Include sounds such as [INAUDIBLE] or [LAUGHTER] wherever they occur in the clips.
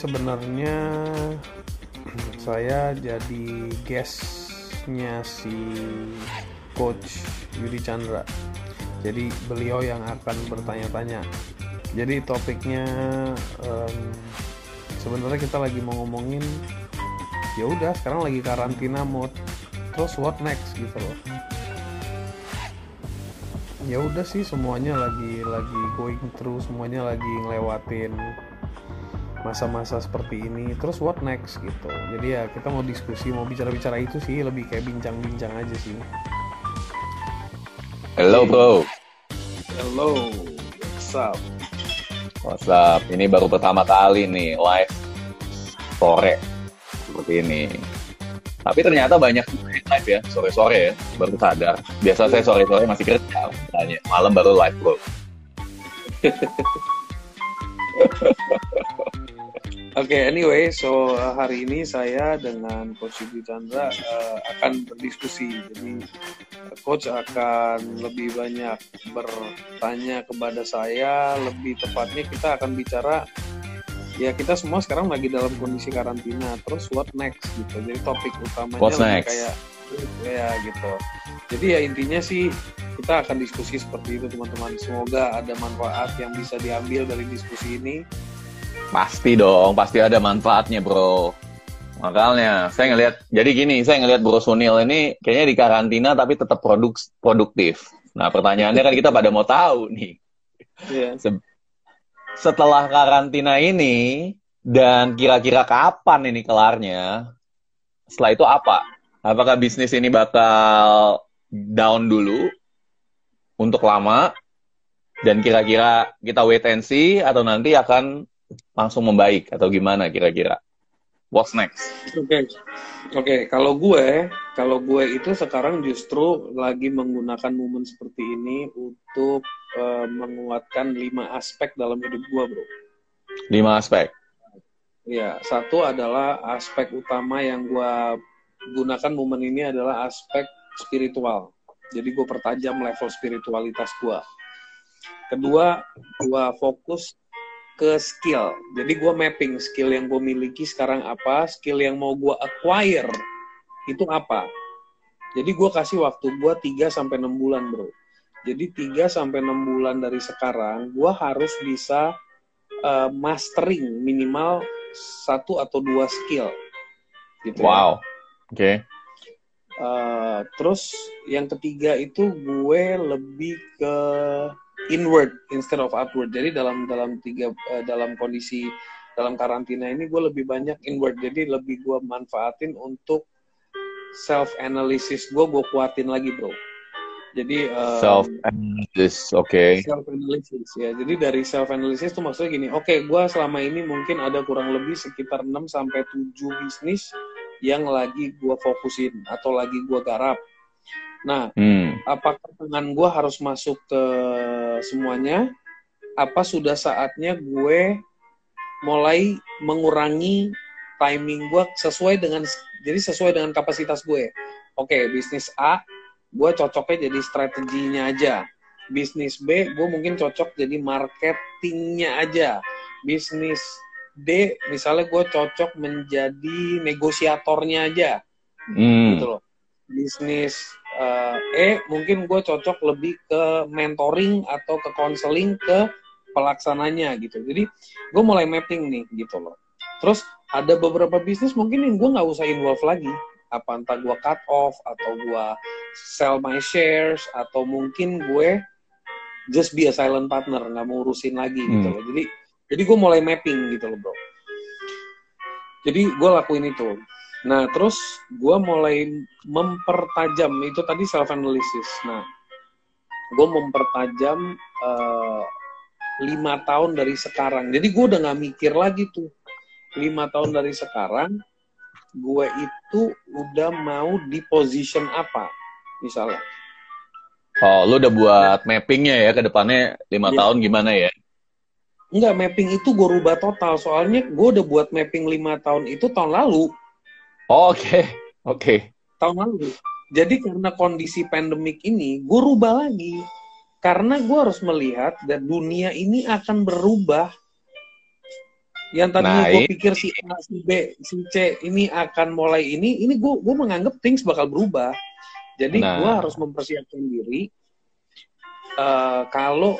sebenarnya saya jadi guestnya si Coach Yudi Chandra. Jadi beliau yang akan bertanya-tanya. Jadi topiknya um, sebenarnya kita lagi mau ngomongin ya udah sekarang lagi karantina mode terus what next gitu loh ya udah sih semuanya lagi lagi going through semuanya lagi ngelewatin masa-masa seperti ini terus what next gitu jadi ya kita mau diskusi mau bicara-bicara itu sih lebih kayak bincang-bincang aja sih Hello bro hello what's up What's up? Ini baru pertama kali nih live sore seperti ini. Tapi ternyata banyak live ya, sore-sore ya, baru sadar. Biasa saya sore-sore masih kerja, misalnya. malam baru live bro. [LAUGHS] Oke, okay, anyway, so uh, hari ini saya dengan Coach Yudi Chandra uh, akan berdiskusi. Jadi Coach akan lebih banyak bertanya kepada saya, lebih tepatnya kita akan bicara ya kita semua sekarang lagi dalam kondisi karantina. Terus what next gitu. Jadi topik utamanya What's next? kayak ya gitu. Jadi ya intinya sih kita akan diskusi seperti itu teman-teman. Semoga ada manfaat yang bisa diambil dari diskusi ini Pasti dong, pasti ada manfaatnya bro. Makanya saya ngelihat, jadi gini, saya ngelihat Bro Sunil ini kayaknya di karantina tapi tetap produk produktif. Nah pertanyaannya kan kita pada mau tahu nih. Yeah. Setelah karantina ini dan kira-kira kapan ini kelarnya? Setelah itu apa? Apakah bisnis ini bakal down dulu untuk lama? Dan kira-kira kita wait and see atau nanti akan langsung membaik atau gimana kira-kira? What's next? Oke, okay. oke. Okay. Kalau gue, kalau gue itu sekarang justru lagi menggunakan momen seperti ini untuk uh, menguatkan lima aspek dalam hidup gue, bro. Lima aspek. Ya, satu adalah aspek utama yang gue gunakan momen ini adalah aspek spiritual. Jadi gue pertajam level spiritualitas gue. Kedua, gue fokus ke skill. Jadi gue mapping skill yang gue miliki sekarang apa, skill yang mau gue acquire itu apa. Jadi gue kasih waktu gue 3 sampai 6 bulan, Bro. Jadi 3 sampai 6 bulan dari sekarang gue harus bisa uh, mastering minimal satu atau dua skill. Gitu ya. wow. Ya. Oke. Okay. Uh, terus yang ketiga itu gue lebih ke inward instead of outward. Jadi dalam dalam tiga uh, dalam kondisi dalam karantina ini gue lebih banyak inward. Jadi lebih gue manfaatin untuk self analysis gue gue kuatin lagi bro. Jadi um, self analysis, oke. Okay. Self analysis ya. Jadi dari self analysis tuh maksudnya gini, oke, okay, gue selama ini mungkin ada kurang lebih sekitar 6 sampai 7 bisnis yang lagi gue fokusin atau lagi gue garap. Nah, hmm. apakah tangan gue harus masuk ke semuanya? Apa sudah saatnya gue mulai mengurangi timing gue sesuai dengan jadi sesuai dengan kapasitas gue. Oke, okay, bisnis A, gue cocoknya jadi strateginya aja. Bisnis B, gue mungkin cocok jadi marketingnya aja. Bisnis D, misalnya gue cocok menjadi negosiatornya aja. Hmm. Gitu loh. Bisnis uh, E mungkin gue cocok lebih ke mentoring atau ke counseling ke pelaksananya gitu. Jadi gue mulai mapping nih gitu loh. Terus ada beberapa bisnis mungkin yang gue nggak usah involve lagi. Apa entah gue cut off atau gue sell my shares atau mungkin gue just be a silent partner nggak mau urusin lagi gitu hmm. gitu loh. Jadi jadi gue mulai mapping gitu loh bro. Jadi gue lakuin itu Nah, terus gue mulai mempertajam itu tadi self analysis. Nah, gue mempertajam uh, lima tahun dari sekarang. Jadi gue udah nggak mikir lagi tuh lima tahun dari sekarang gue itu udah mau di position apa misalnya. Oh, lu udah buat mappingnya ya ke depannya lima ya. tahun gimana ya? Enggak, mapping itu gue rubah total. Soalnya gue udah buat mapping lima tahun itu tahun lalu. Oh, oke, okay. oke. Okay. Tahun lalu. Jadi karena kondisi pandemik ini, gue rubah lagi. Karena gue harus melihat dan dunia ini akan berubah Yang tadinya Nah, gue pikir si A, si B, si C ini akan mulai ini, ini gue gue menganggap things bakal berubah. Jadi Nah. gue harus mempersiapkan diri. eh, kalau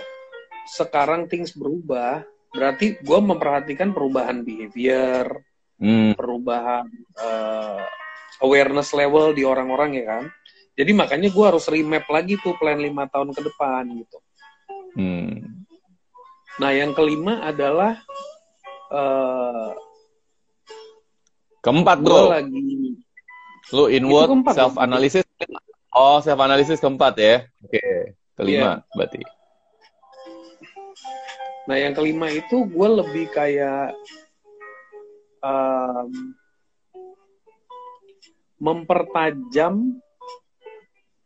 sekarang things berubah, berarti gue memperhatikan perubahan behavior, Hmm. perubahan eh, awareness level di orang-orang ya kan. Jadi makanya gue harus remap lagi tuh plan lima tahun ke depan gitu. Hmm. Nah yang kelima adalah eh Keempat, bro. lagi Lu inward, keempat, self analysis. Oh, self analysis keempat ya. Oke. Kelima Iya. berarti. Nah, yang kelima itu gue lebih kayak em, mempertajam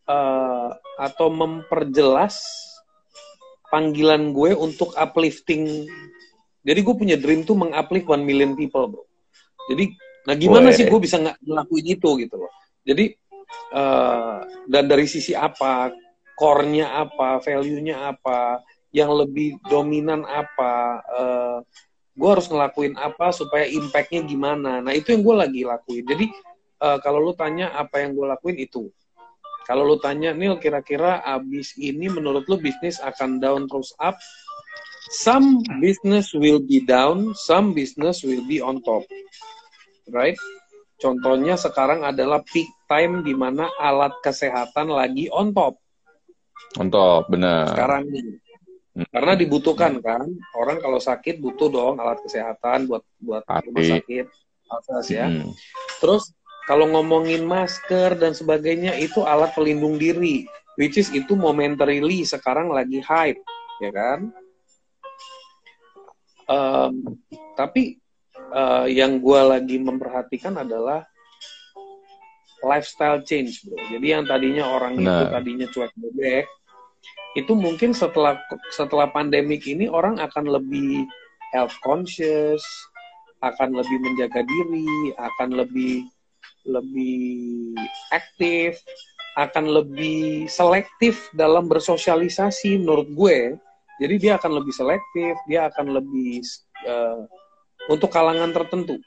eh, atau memperjelas panggilan gue untuk uplifting. Jadi gue punya dream tuh menguplift one million people, bro. Jadi, nah gimana Weh. sih gue bisa nggak ngelakuin itu gitu loh. Jadi, eh, dan dari sisi apa, core-nya apa, value-nya apa, yang lebih dominan apa, eh, gue harus ngelakuin apa supaya impact-nya gimana. Nah itu yang gue lagi lakuin. Jadi eh, kalau lu tanya apa yang gue lakuin itu. Kalau lu tanya Nil kira-kira abis ini menurut lu bisnis akan down terus up? Some business will be down, some business will be on top, right? Contohnya sekarang adalah peak time di mana alat kesehatan lagi on top Mantap, benar. sekarang ini. Karena dibutuhkan kan, orang kalau sakit butuh dong alat kesehatan buat buat Pasti. rumah sakit, akses ya. Hmm. Terus kalau ngomongin masker dan sebagainya itu alat pelindung diri, which is itu momentarily sekarang lagi hype, ya kan? Em, tapi eh, yang gue lagi memperhatikan adalah lifestyle change, bro. Jadi yang tadinya orang itu Benar. tadinya cuek bebek, itu mungkin setelah setelah pandemik ini orang akan lebih health conscious, akan lebih menjaga diri, akan lebih lebih aktif, akan lebih selektif dalam bersosialisasi menurut gue. Jadi dia akan lebih selektif, dia akan lebih eh, untuk kalangan tertentu.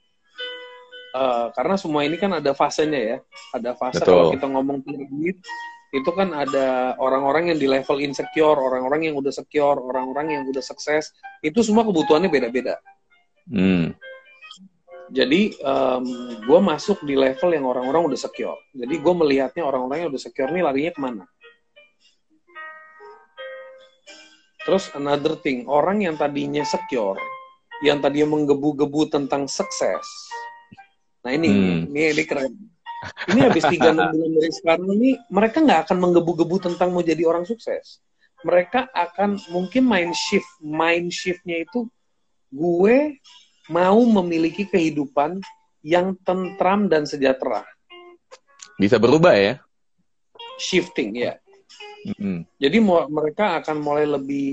Eh, karena semua ini kan ada fasenya ya, ada fase Betul. kalau kita ngomong piramid itu kan ada orang-orang yang di level insecure, orang-orang yang udah secure, orang-orang yang udah sukses, itu semua kebutuhannya beda-beda. Hmm. Jadi gue masuk di level yang orang-orang udah secure. Jadi gue melihatnya orang-orang yang udah secure nih larinya ke mana. Terus another thing, orang yang tadinya secure, yang tadinya menggebu-gebu tentang sukses. Nah ini, Hmm. ini, ini keren. Ini habis tiga enam bulan dari sekarang ini, mereka nggak akan menggebu-gebu tentang mau jadi orang sukses. Mereka akan mungkin mind shift, mind shiftnya itu gue mau memiliki kehidupan yang tentram dan sejahtera. Bisa berubah ya. Shifting ya. Hmm. Jadi mereka akan mulai lebih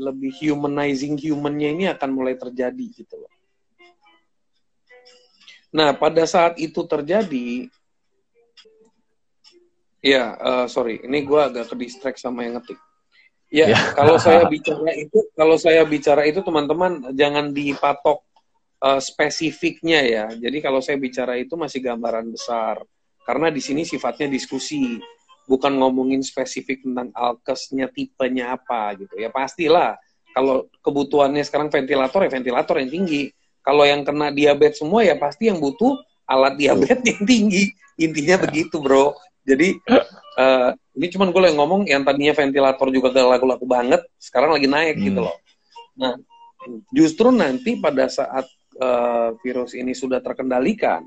lebih humanizing humannya ini akan mulai terjadi gitu loh. Nah pada saat itu terjadi, ya eh, sorry, ini gue agak ke distract sama yang ngetik. Ya, Ya. kalau saya bicara itu, kalau saya bicara itu teman-teman jangan dipatok eh, spesifiknya ya. Jadi kalau saya bicara itu masih gambaran besar, karena di sini sifatnya diskusi. Bukan ngomongin spesifik tentang alkesnya tipenya apa gitu. Ya pastilah. Kalau kebutuhannya sekarang ventilator ya ventilator yang tinggi. Kalau yang kena diabetes semua ya pasti yang butuh alat diabetes [LAUGHS] yang tinggi. Intinya begitu bro jadi eh, ini cuman gue yang ngomong yang tadinya ventilator juga gak laku-laku banget sekarang lagi naik gitu Hmm. loh nah justru nanti pada saat eh, virus ini sudah terkendalikan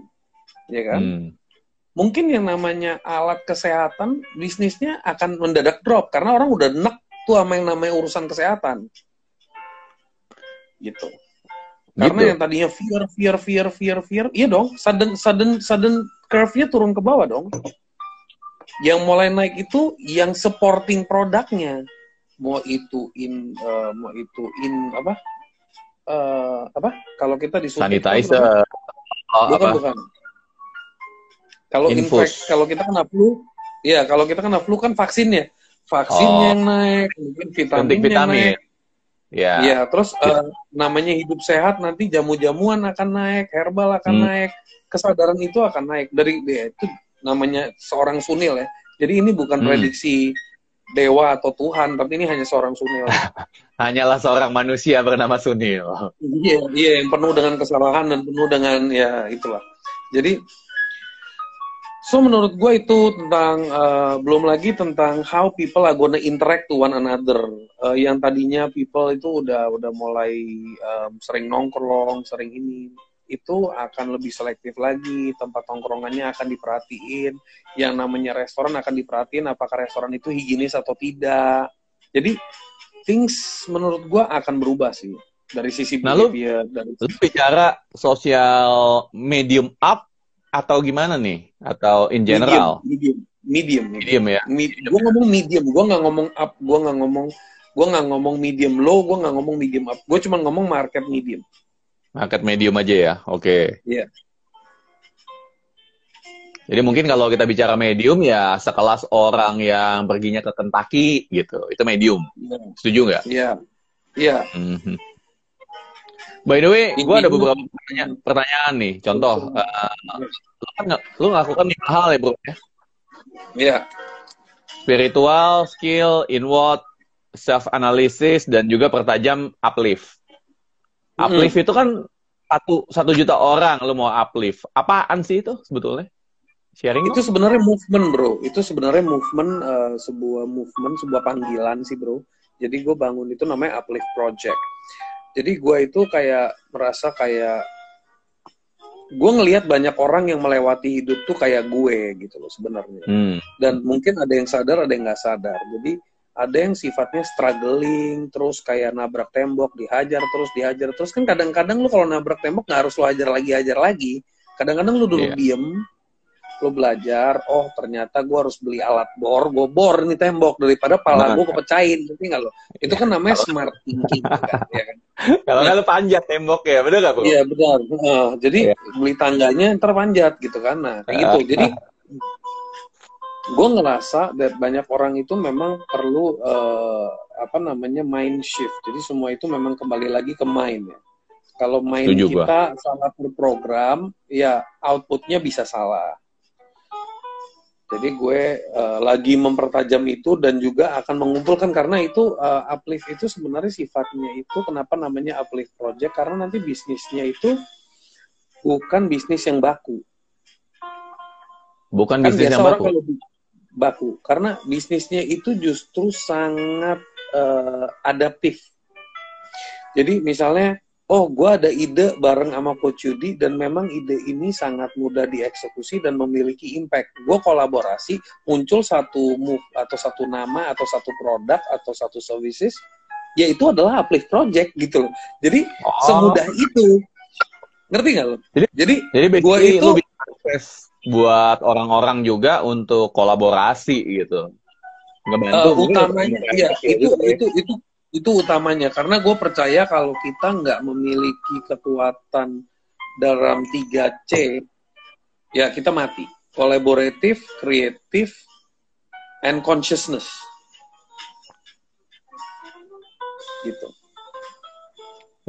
ya kan Hmm. mungkin yang namanya alat kesehatan bisnisnya akan mendadak drop karena orang udah enek tuh sama yang namanya urusan kesehatan gitu karena Gitu. yang tadinya fear fear fear fear fear iya dong sudden sudden sudden curve-nya turun ke bawah dong yang mulai naik itu yang supporting produknya mau itu in eh, mau itu in apa eh, apa kalau kita disuntik Sanitizer. Oh, bukan apa? bukan kalau infek kalau kita kena flu ya kalau kita kena flu kan vaksinnya vaksinnya Oh. yang naik mungkin Suntik vitaminnya vitamin. naik Ya. Iya, terus uh, namanya hidup sehat nanti jamu-jamuan akan naik, herbal akan Hmm. naik, kesadaran itu akan naik dari ya, itu namanya seorang sunil ya. Jadi ini bukan Hmm. prediksi dewa atau Tuhan, tapi ini hanya seorang sunil. [LAUGHS] Hanyalah seorang manusia bernama Sunil. Iya, iya yang penuh dengan kesalahan dan penuh dengan ya itulah. Jadi so menurut gue itu tentang uh, belum lagi tentang how people are gonna interact to one another. Uh, yang tadinya people itu udah udah mulai um, sering nongkrong, sering ini itu akan lebih selektif lagi tempat nongkrongannya akan diperhatiin yang namanya restoran akan diperhatiin apakah restoran itu higienis atau tidak jadi things menurut gua akan berubah sih dari sisi Nah, lu- dari Lu bicara sosial medium up atau gimana nih? Atau in general? medium medium medium, Medium ya. medium. gue ngomong medium gue nggak ngomong up gue nggak ngomong gue nggak ngomong medium low gue nggak ngomong medium up gue cuma ngomong market medium Market medium aja ya. Oke. Iya. Jadi mungkin kalau kita bicara medium ya sekelas orang yang perginya ke Kentucky gitu. Itu medium. Iya. Setuju nggak? iya iya Mhm. By the way, gue ada beberapa pertanyaan, pertanyaan nih. Contoh, eh, lu kan lu ngakukan lima hal ya bro ya? iya Spiritual, skill, inward, self analysis, dan juga pertajam uplift. Uplift itu kan satu satu juta orang lu mau uplift. Apaan sih itu sebetulnya? Sharing itu sebenarnya movement bro. Itu sebenarnya movement eh, sebuah movement sebuah panggilan sih bro. Jadi gue bangun itu namanya uplift project. Jadi gue itu kayak merasa kayak gue ngelihat banyak orang yang melewati hidup tuh kayak gue gitu loh sebenarnya. Hmm. dan mungkin ada yang sadar ada yang nggak sadar. Jadi ada yang sifatnya struggling terus kayak nabrak tembok dihajar terus dihajar terus kan kadang-kadang lu kalau nabrak tembok nggak harus lu hajar lagi hajar lagi kadang-kadang lu dulu Iya. diem lu belajar oh ternyata gua harus beli alat bor gue bor nih tembok daripada pala Nah. gue kepecahin ngerti nggak lo itu kan namanya smart thinking [LAUGHS] kan, ya kan? Kalau nggak lu panjat tembok ya, bener gak bro? Iya benar. Heeh, jadi Iya. beli tangganya ntar panjat gitu kan. Nah kayak gitu. Jadi gue ngerasa that banyak orang itu memang perlu eh, apa namanya mind shift. Jadi semua itu memang kembali lagi ke mind ya. Kalau mind Setuju gua. kita salah berprogram, ya outputnya bisa salah. Jadi gue eh, lagi mempertajam itu dan juga akan mengumpulkan karena itu eh, uplift itu sebenarnya sifatnya itu kenapa namanya uplift project karena nanti bisnisnya itu bukan bisnis yang baku. Bukan Kan bisnis yang baku. kalau baku karena bisnisnya itu justru sangat eh, adaptif. Jadi misalnya, oh gue ada ide bareng sama Coach Yudi dan memang ide ini sangat mudah dieksekusi dan memiliki impact. Gue kolaborasi, muncul satu move atau satu nama atau satu produk atau satu services, ya itu adalah uplift project gitu loh. Jadi Oh, semudah itu. Ngerti nggak lo? Jadi- Jadi Jadi basically itu- akses buat orang-orang juga untuk kolaborasi gitu. Ngebantu. Mungkin utamanya iya itu gitu ya. itu itu itu utamanya karena gue percaya kalau kita nggak memiliki kekuatan dalam 3C ya kita mati collaborative creative and consciousness gitu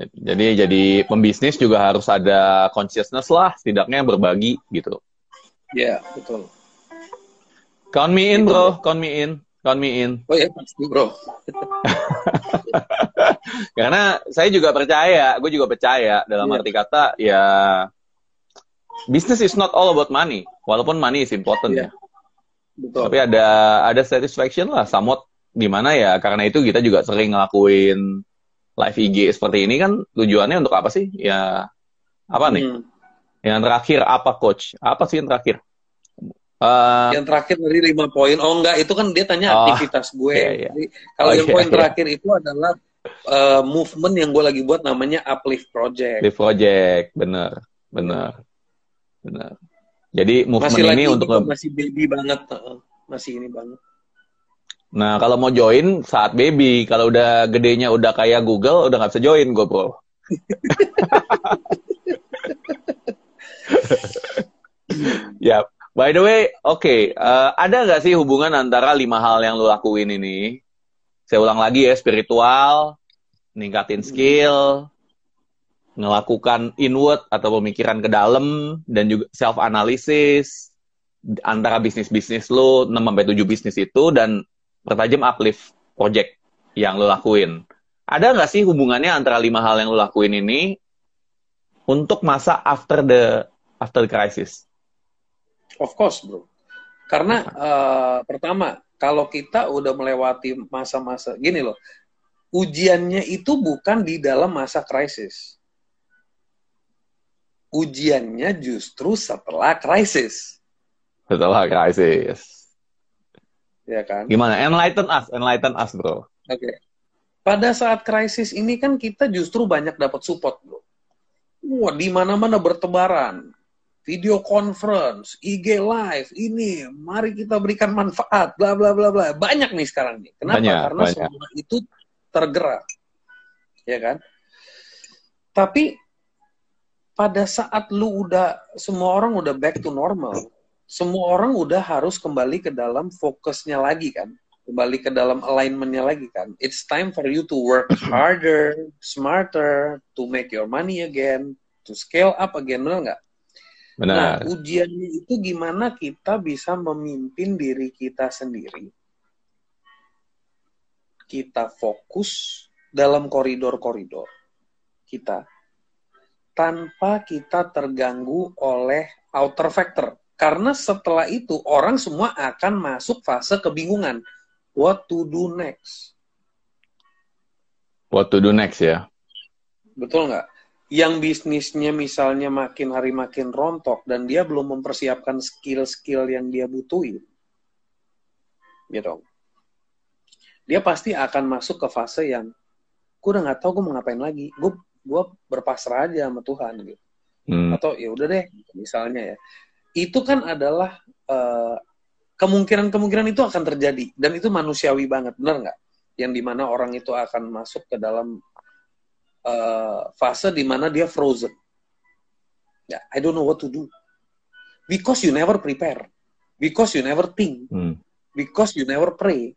Jadi jadi pembisnis juga harus ada consciousness lah, setidaknya berbagi gitu. Ya betul Count me in Gitu. bro, count me in, count me in. oh ya pasti bro [LAUGHS] Karena saya juga percaya, gue juga percaya dalam Iya. arti kata ya business is not all about money, walaupun money is important Iya. ya. betul Tapi ada ada satisfaction lah, somewhat gimana ya? Karena itu kita juga sering ngelakuin live IG seperti ini kan tujuannya untuk apa sih? Ya apa nih? Hmm. Yang terakhir apa coach? Apa sih yang terakhir? Eh, yang terakhir dari lima poin oh enggak itu kan dia tanya Oh, aktivitas gue iya, iya. Jadi, kalau Oh, yang iya, poin iya. terakhir itu adalah eh, movement yang gue lagi buat namanya uplift project di project, bener, bener, bener. Jadi masih movement lagi ini untuk masih baby banget masih ini banget Nah, kalau mau join saat baby, kalau udah gedenya udah kayak Google, udah nggak bisa join gue, bro. [LAUGHS] [LAUGHS] ya, by the way, oke, eh, ada nggak sih hubungan antara lima hal yang lu lakuin ini? Saya ulang lagi ya, spiritual, ningkatin skill, ngelakukan inward atau pemikiran ke dalam dan juga self analysis antara bisnis-bisnis lo 6 sampai 7 bisnis itu dan pertajam uplift project yang lo lakuin. Ada nggak sih hubungannya antara lima hal yang lo lakuin ini untuk masa after the after the crisis? Of course, bro. Karena uh, pertama, kalau kita udah melewati masa-masa gini loh, ujiannya itu bukan di dalam masa krisis. Ujiannya justru setelah krisis. Setelah krisis. Ya kan? Gimana? Enlighten us, enlighten us, bro. Oke. Okay. Pada saat krisis ini kan kita justru banyak dapat support, bro. Wah, di mana-mana bertebaran. Video conference, IG live, ini, mari kita berikan manfaat, bla bla bla bla. Banyak nih sekarang nih. Kenapa? Banyak, Karena banyak. semua itu tergerak. Ya kan? Tapi pada saat lu udah semua orang udah back to normal, semua orang udah harus kembali ke dalam fokusnya lagi kan, kembali ke dalam alignmentnya lagi kan. It's time for you to work harder, smarter, to make your money again, to scale up again, benar nggak? Benar. Nah, ujiannya itu gimana kita bisa memimpin diri kita sendiri. Kita fokus dalam koridor-koridor kita tanpa kita terganggu oleh outer factor. Karena setelah itu orang semua akan masuk fase kebingungan. What to do next? What to do next ya? Betul nggak? Yang bisnisnya misalnya makin hari makin rontok dan dia belum mempersiapkan skill-skill yang dia butuhin, gitu. Dia pasti akan masuk ke fase yang, gue udah nggak tahu gue mau ngapain lagi. Gue gue berpasrah aja sama Tuhan gitu. Hmm. Atau ya udah deh, misalnya ya. Itu kan adalah uh, kemungkinan-kemungkinan itu akan terjadi dan itu manusiawi banget, benar nggak? Yang di mana orang itu akan masuk ke dalam uh, fase di mana dia frozen. Ya, I don't know what to do. Because you never prepare. Because you never think. Hmm. Because you never pray.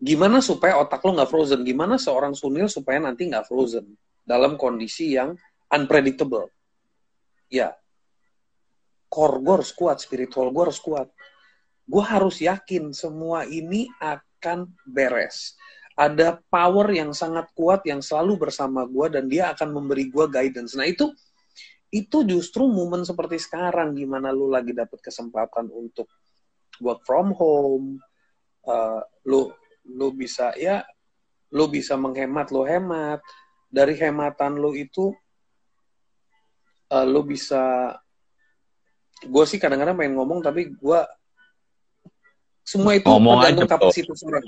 Gimana supaya otak lo nggak frozen? Gimana seorang sunil supaya nanti nggak frozen dalam kondisi yang unpredictable? Ya, core gue harus kuat, spiritual gue harus kuat. Gue harus yakin semua ini akan beres. Ada power yang sangat kuat yang selalu bersama gue dan dia akan memberi gue guidance. Nah itu itu justru momen seperti sekarang gimana lu lagi dapat kesempatan untuk work from home, uh, lu lu bisa ya lu bisa menghemat lu hemat. Dari hematan lu itu uh, lu bisa gue sih kadang-kadang pengen ngomong tapi gue semua itu Ngomong tergantung kapasitas orang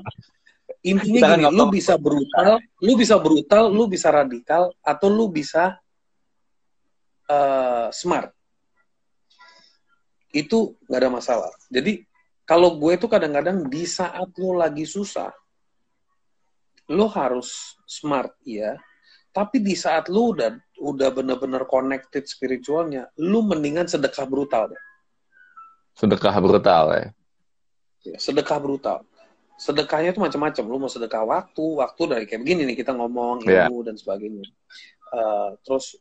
intinya Kita kan gini lu bisa brutal lu bisa brutal lu bisa radikal atau lu bisa uh, smart. Itu nggak ada masalah. Jadi kalau gue tuh kadang-kadang di saat lu lagi susah lu harus smart ya tapi di saat lu udah udah bener-bener connected spiritualnya lu mendingan sedekah brutal deh. Sedekah brutal ya. Ya, sedekah brutal sedekahnya tuh macam-macam lu mau sedekah waktu waktu dari kayak begini nih kita ngomong Iya. ilmu dan sebagainya Eh, terus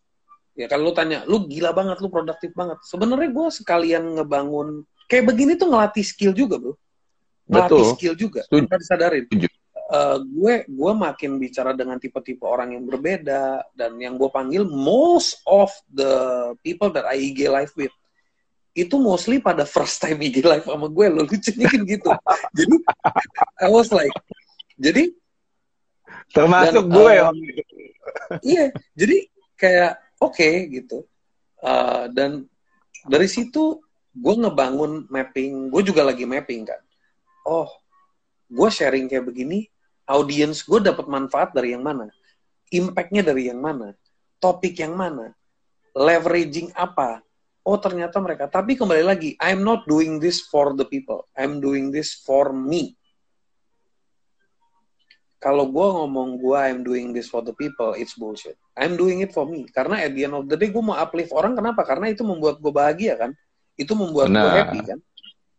ya kalau lu tanya lu gila banget lu produktif banget sebenarnya gue sekalian ngebangun kayak begini tuh ngelatih skill juga bro ngelatih Betul. skill juga Setuju. tanpa disadarin Setuju. Eh, gue gue makin bicara dengan tipe-tipe orang yang berbeda dan yang gue panggil most of the people that I IG live with itu mostly pada first time IG live sama gue lo lucunya kan gitu. Jadi I was like jadi Termasuk Dan, gue Om. iya jadi kayak oke gitu. Uh, dan dari situ gue ngebangun mapping gue juga lagi mapping kan. Oh gue sharing kayak begini audience gue dapat manfaat dari yang mana? Impactnya dari yang mana? Topik yang mana? Leveraging apa oh ternyata mereka tapi kembali lagi I'm not doing this for the people I'm doing this for me kalau gue ngomong gue I'm doing this for the people, it's bullshit. I'm doing it for me. Karena at the end of the day gue mau uplift orang, kenapa? Karena itu membuat gue bahagia kan. Itu membuat gue Benar. happy kan.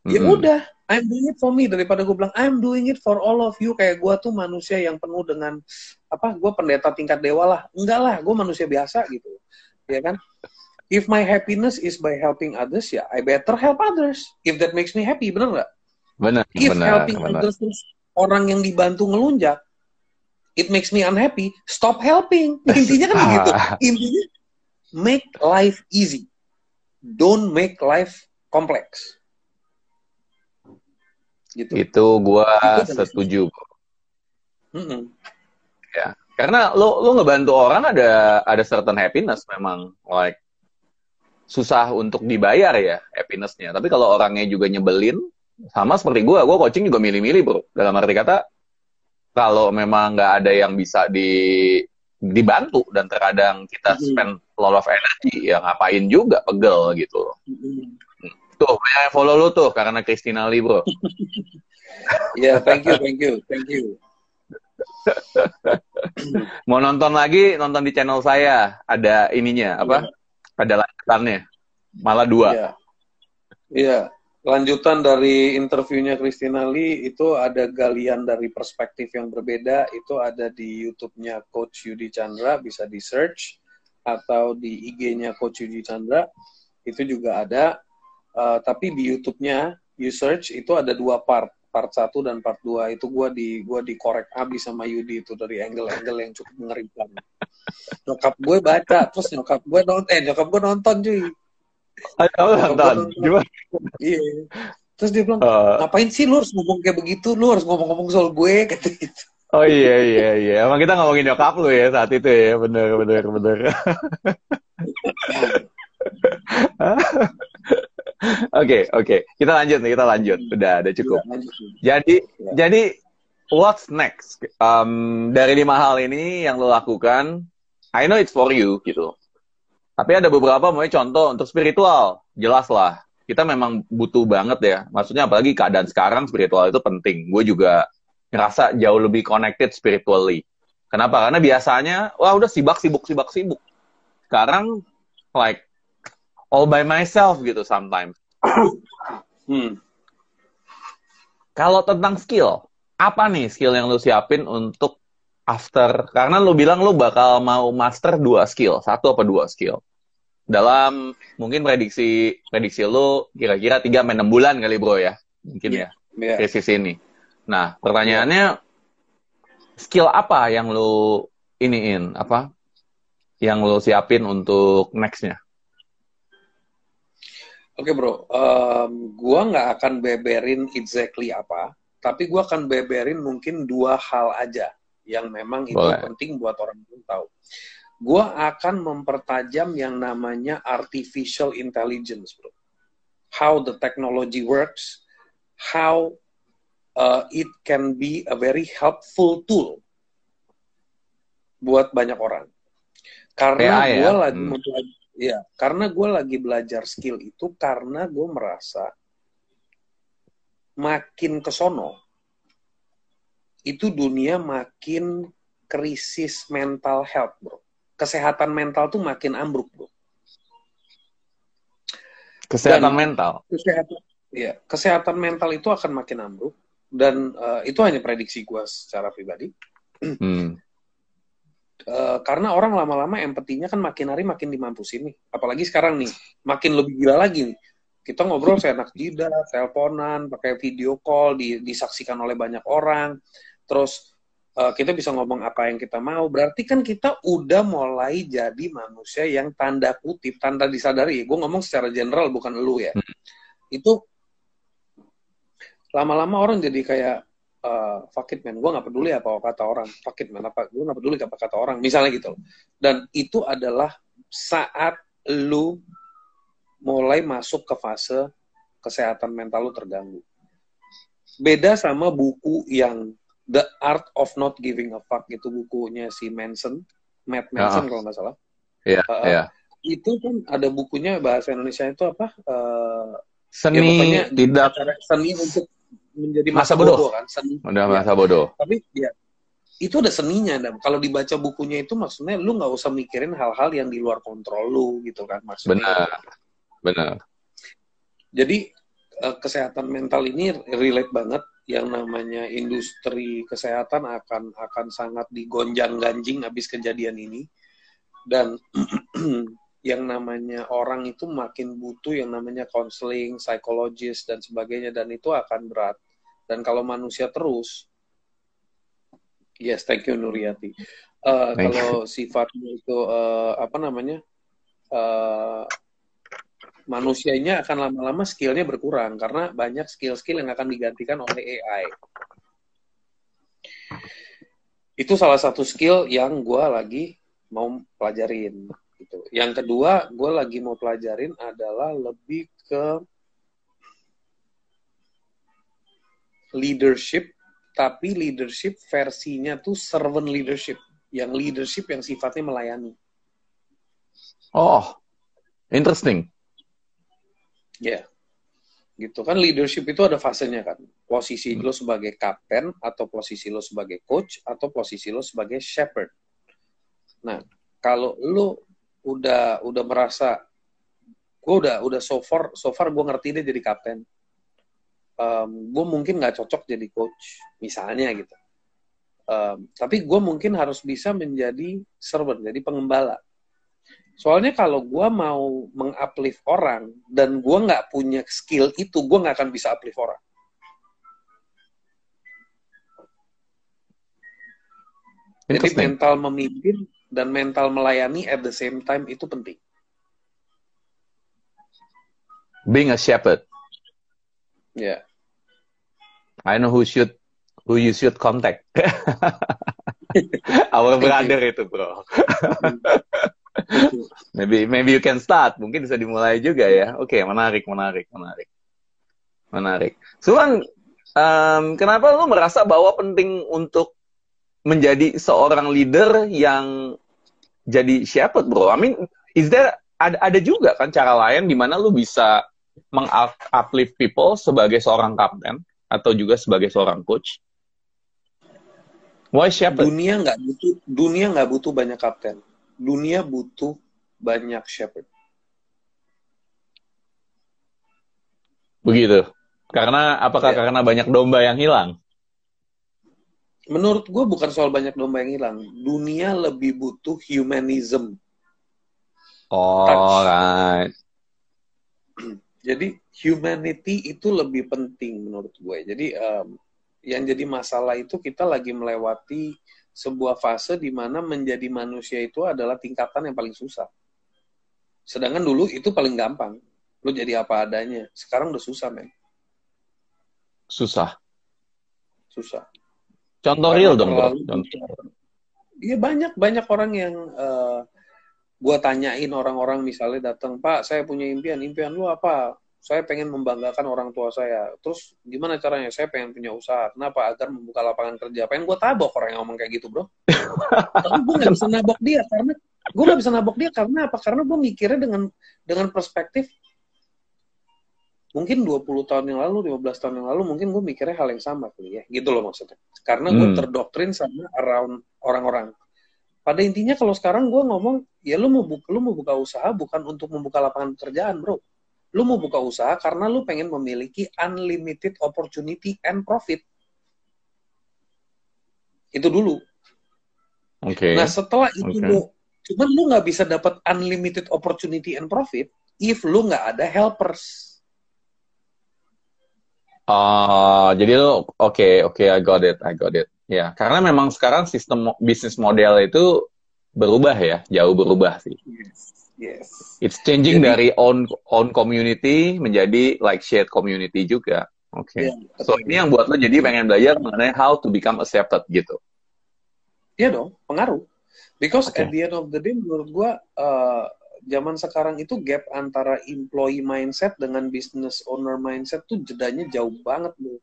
ya udah I'm doing it for me daripada gue bilang I'm doing it for all of you kayak gue tuh manusia yang penuh dengan apa gue pendeta tingkat dewa lah enggak lah gue manusia biasa gitu ya kan if my happiness is by helping others ya I better help others. If that makes me happy bener nggak? Benar if benar helping benar others orang yang dibantu ngelunjak it makes me unhappy stop helping. [LAUGHS] Intinya kan begitu. Intinya make life easy. Don't make life complex. Gitu. Itu gua Itu dari setuju Mm-mm. karena lo lo ngebantu orang ada ada certain happiness memang like susah untuk dibayar ya happinessnya. Tapi kalau orangnya juga nyebelin sama seperti gua. Gua coaching juga milih-milih bro. Dalam arti kata kalau memang nggak ada yang bisa di dibantu dan terkadang kita Mhm. spend a lot of energy ya ngapain juga pegel gitu. Loh Mm-mm. tuh banyak yang follow lu tuh karena Christina Lee bro. [LAUGHS] Ya, thank you, thank you, thank you. [LAUGHS] mau nonton lagi nonton di channel saya. Ada ininya apa ada lanjutannya malah dua Iya. Iya. Lanjutan dari interviewnya Christina Lee itu ada galian dari perspektif yang berbeda. Itu ada di YouTube-nya Coach Yudi Chandra, bisa di search atau di IG-nya Coach Yudi Chandra itu juga ada. Eh, tapi di YouTube-nya you search itu ada dua part, part satu dan part dua itu gua di gua dikorek abis sama Yudi itu dari angle-angle yang cukup mengerikan. Nyokap gue baca, terus nyokap gue nonton, eh nyokap gue nonton cuy. Ayo nonton gimana Iya. Terus dia bilang, Eh, ngapain sih lu harus ngomong kayak begitu? Lu harus ngomong-ngomong soal gue, [LAUGHS] kata gitu. oh iya iya iya emang kita ngomongin nyokap lu ya saat itu ya bener bener bener [LAUGHS] [LAUGHS] oke oke. Kita lanjut nih kita lanjut. Udah udah cukup. Iya, lanjut. jadi Ya. jadi what's next? Um, dari lima hal ini yang lo lakukan I know it's for you gitu. Tapi ada beberapa mulai contoh untuk spiritual. Jelas lah. Kita memang butuh banget ya. Maksudnya apalagi keadaan sekarang spiritual itu penting. Gue juga ngerasa jauh lebih connected spiritually. Kenapa? Karena biasanya wah udah sibuk sibuk sibuk sibuk. Sekarang like all by myself gitu sometimes [COUGHS] Hmm. Kalau tentang skill, apa nih skill yang lu siapin untuk after? Karena lu bilang lu bakal mau master dua skill, satu apa dua skill. Dalam mungkin prediksi prediksi lu kira-kira 3 sampai 6 bulan kali bro ya. Mungkin Iya. ya, Ya. krisis ini. Nah, pertanyaannya skill apa yang lu iniin apa? Yang lu siapin untuk next-nya? Oke bro, Em, gua nggak akan beberin exactly apa, tapi gua akan beberin mungkin dua hal aja yang memang itu Boleh. penting buat orang pun tahu. Gua akan mempertajam yang namanya artificial intelligence, bro. How the technology works, how uh, it can be a very helpful tool buat banyak orang. Karena AI ya? gue lagi Hmm. mempelajari, ya, karena gue lagi belajar skill itu karena gue merasa makin kesono itu dunia makin krisis mental health, bro. Kesehatan mental tuh makin ambruk, bro. Kesehatan Dan- mental. Kesehatan, ya, kesehatan mental itu akan makin ambruk dan eh, itu hanya prediksi gue secara pribadi. [CLEARS THROAT] Hmm. Eh, karena orang lama-lama empatinya kan makin hari makin dimampusin nih. Apalagi sekarang nih, makin lebih gila lagi nih. Kita ngobrol seenak jidat, teleponan, pakai video call, di- disaksikan oleh banyak orang. Terus eh, kita bisa ngomong apa yang kita mau. Berarti kan kita udah mulai jadi manusia yang tanda kutip, tanda disadari. Gue ngomong secara general, bukan lu ya. Itu lama-lama orang jadi kayak eh fuck it man, gue nggak peduli apa kata orang, fuck it man, apa gue nggak peduli apa kata orang, misalnya gitu loh. Dan itu adalah saat lu mulai masuk ke fase kesehatan mental lu terganggu. Beda sama buku yang The Art of Not Giving a Fuck itu bukunya si Manson, Matt Manson Ah. kalau nggak salah. Iya, Uh, iya. Itu kan ada bukunya bahasa Indonesia itu apa? Eh, Seni ya tidak seni untuk menjadi Masa masa, bodoh. bodoh. kan seni udah Ya. masa bodoh. tapi ya itu ada seninya dan kalau dibaca bukunya itu maksudnya lu nggak usah mikirin hal-hal yang di luar kontrol lu gitu kan maksudnya Benar. Benar. jadi uh, kesehatan mental ini relate banget yang namanya industri kesehatan akan akan sangat digonjang-ganjing habis kejadian ini dan [CLEARS THROAT] yang namanya orang itu makin butuh yang namanya konseling, psikologis dan sebagainya dan itu akan berat. Dan kalau manusia terus yes, thank you Nuriati. Uh, kalau sifatnya itu uh, apa namanya? Uh, manusianya akan lama-lama skillnya berkurang karena banyak skill-skill yang akan digantikan oleh AI. Itu salah satu skill yang gue lagi mau pelajarin. Gitu. Yang kedua, gue lagi mau pelajarin adalah lebih ke leadership, tapi leadership versinya tuh servant leadership, yang leadership yang sifatnya melayani. Oh, interesting. Ya. Yeah. Gitu kan leadership itu ada fasenya kan. Posisi hmm. lo sebagai kapten atau posisi lo sebagai coach atau posisi lo sebagai shepherd. Nah, kalau lo udah udah merasa gue udah udah so far so far gue ngerti deh jadi kapten. Um, gue mungkin nggak cocok jadi coach misalnya gitu. Um, tapi gue mungkin harus bisa menjadi servant, jadi pengembala. Soalnya kalau gue mau menguplift orang dan gue nggak punya skill itu, gue nggak akan bisa uplift orang. Jadi mental memimpin dan mental melayani at the same time itu penting. Being a shepherd. Yeah. I know who should who you should contact. [LAUGHS] Our brother itu, bro. maybe maybe you can start. Mungkin bisa dimulai juga ya. Oke, okay, menarik, menarik, menarik. Menarik. Sulan, um, kenapa lu merasa bahwa penting untuk menjadi seorang leader yang jadi shepherd, bro? I mean, is there ada ada juga kan cara lain di mana lu bisa menguplift people sebagai seorang kapten atau juga sebagai seorang coach? Why shepherd? Dunia nggak butuh dunia nggak butuh banyak kapten dunia butuh banyak shepherd. Begitu. Karena apakah ya. karena banyak domba yang hilang? Menurut gue bukan soal banyak domba yang hilang. Dunia lebih butuh humanism. Oh, right. [CLEARS THROAT] Jadi humanity itu lebih penting menurut gue. Jadi um, yang jadi masalah itu kita lagi melewati sebuah fase di mana menjadi manusia itu adalah tingkatan yang paling susah. Sedangkan dulu itu paling gampang. Lu jadi apa adanya. Sekarang udah susah, men. Susah. Susah. Contoh Karena real dong, bro. Iya banyak banyak orang yang uh, gua tanyain orang-orang misalnya datang, "Pak, saya punya impian. Impian lu apa?" saya pengen membanggakan orang tua saya. Terus gimana caranya? Saya pengen punya usaha. Kenapa? Agar membuka lapangan kerja. Pengen gue tabok orang yang ngomong kayak gitu, bro. [LAUGHS] Tapi gue gak bisa nabok dia karena gue gak bisa nabok dia karena apa? Karena gue mikirnya dengan dengan perspektif mungkin 20 tahun yang lalu, 15 tahun yang lalu mungkin gue mikirnya hal yang sama kali ya. Gitu loh maksudnya. Karena gue hmm. terdoktrin sama around orang-orang. Pada intinya kalau sekarang gue ngomong, ya lu mau buka, lu mau buka usaha bukan untuk membuka lapangan pekerjaan, bro lu mau buka usaha karena lu pengen memiliki unlimited opportunity and profit. Itu dulu. Oke. Okay. Nah setelah itu okay. lu, cuman lu nggak bisa dapat unlimited opportunity and profit if lu nggak ada helpers. Uh, jadi lu oke okay, oke okay, I got it I got it ya yeah. karena memang sekarang sistem bisnis model itu berubah ya jauh berubah sih. Yes Yes. It's changing Jadi, dari own own community menjadi like shared community juga. Oke. Okay. Yeah, so ini yang buat lo jadi pengen belajar mengenai how to become accepted gitu. Iya dong, pengaruh. Because okay. at the end of the day menurut gua uh, zaman sekarang itu gap antara employee mindset dengan business owner mindset tuh jedanya jauh banget loh.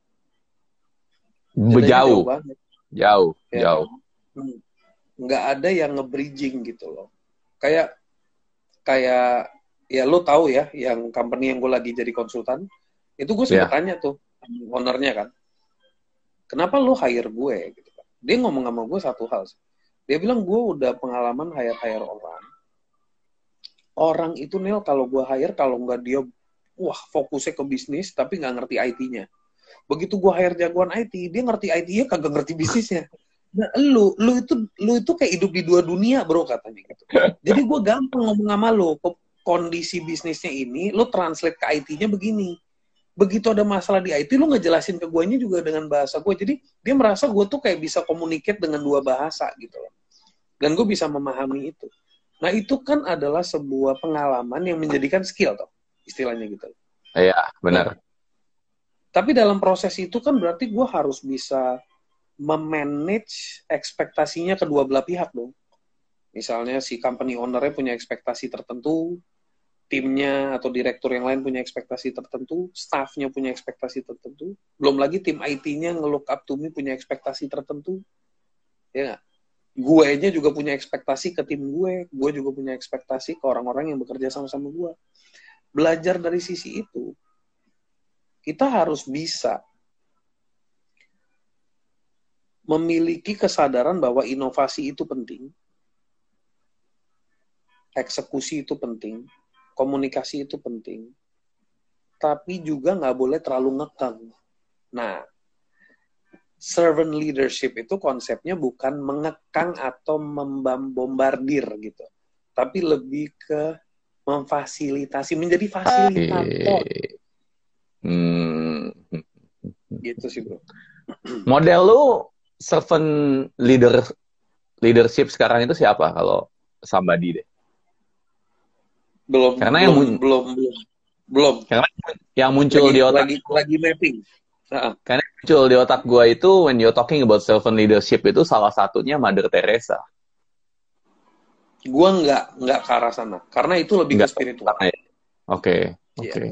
Jauh. Jauh banget. Jauh, ya. jauh. Hmm. Nggak ada yang nge-bridging gitu loh. Kayak kayak ya lo tahu ya yang company yang gue lagi jadi konsultan itu gue sempat yeah. tanya tuh ownernya kan kenapa lo hire gue gitu kan dia ngomong sama gue satu hal dia bilang gue udah pengalaman hire hire orang orang itu nil kalau gue hire kalau nggak dia wah fokusnya ke bisnis tapi nggak ngerti IT-nya. Begitu gue hire jagoan IT, dia ngerti IT-nya kagak ngerti bisnisnya. Nah, lu, lu itu, lu itu kayak hidup di dua dunia, bro katanya gitu. Jadi gue gampang ngomong sama lu, kondisi bisnisnya ini, lu translate ke IT-nya begini. Begitu ada masalah di IT, lu ngejelasin ke gue juga dengan bahasa gue. Jadi dia merasa gue tuh kayak bisa communicate dengan dua bahasa gitu loh. Dan gue bisa memahami itu. Nah itu kan adalah sebuah pengalaman yang menjadikan skill tuh, istilahnya gitu. Iya, benar. Tapi dalam proses itu kan berarti gue harus bisa memanage ekspektasinya kedua belah pihak dong. Misalnya si company ownernya punya ekspektasi tertentu, timnya atau direktur yang lain punya ekspektasi tertentu, staffnya punya ekspektasi tertentu, belum lagi tim IT-nya nge-look up to me punya ekspektasi tertentu, ya gak? gue nya juga punya ekspektasi ke tim gue, gue juga punya ekspektasi ke orang-orang yang bekerja sama-sama gue. Belajar dari sisi itu, kita harus bisa memiliki kesadaran bahwa inovasi itu penting, eksekusi itu penting, komunikasi itu penting, tapi juga nggak boleh terlalu ngekang. Nah, servant leadership itu konsepnya bukan mengekang atau membombardir gitu, tapi lebih ke memfasilitasi, menjadi fasilitator. Hmm. Gitu sih bro. Model lu servant leader leadership sekarang itu siapa kalau somebody deh? Belum. Karena belum, yang belum belum belum. Karena yang muncul lagi, di otak lagi lagi mapping. Uh-uh. Karena muncul di otak gue itu when you're talking about servant leadership itu salah satunya Mother Teresa. Gua nggak nggak ke arah sana karena itu lebih ke spiritual. Oke, oke. Okay, iya. okay.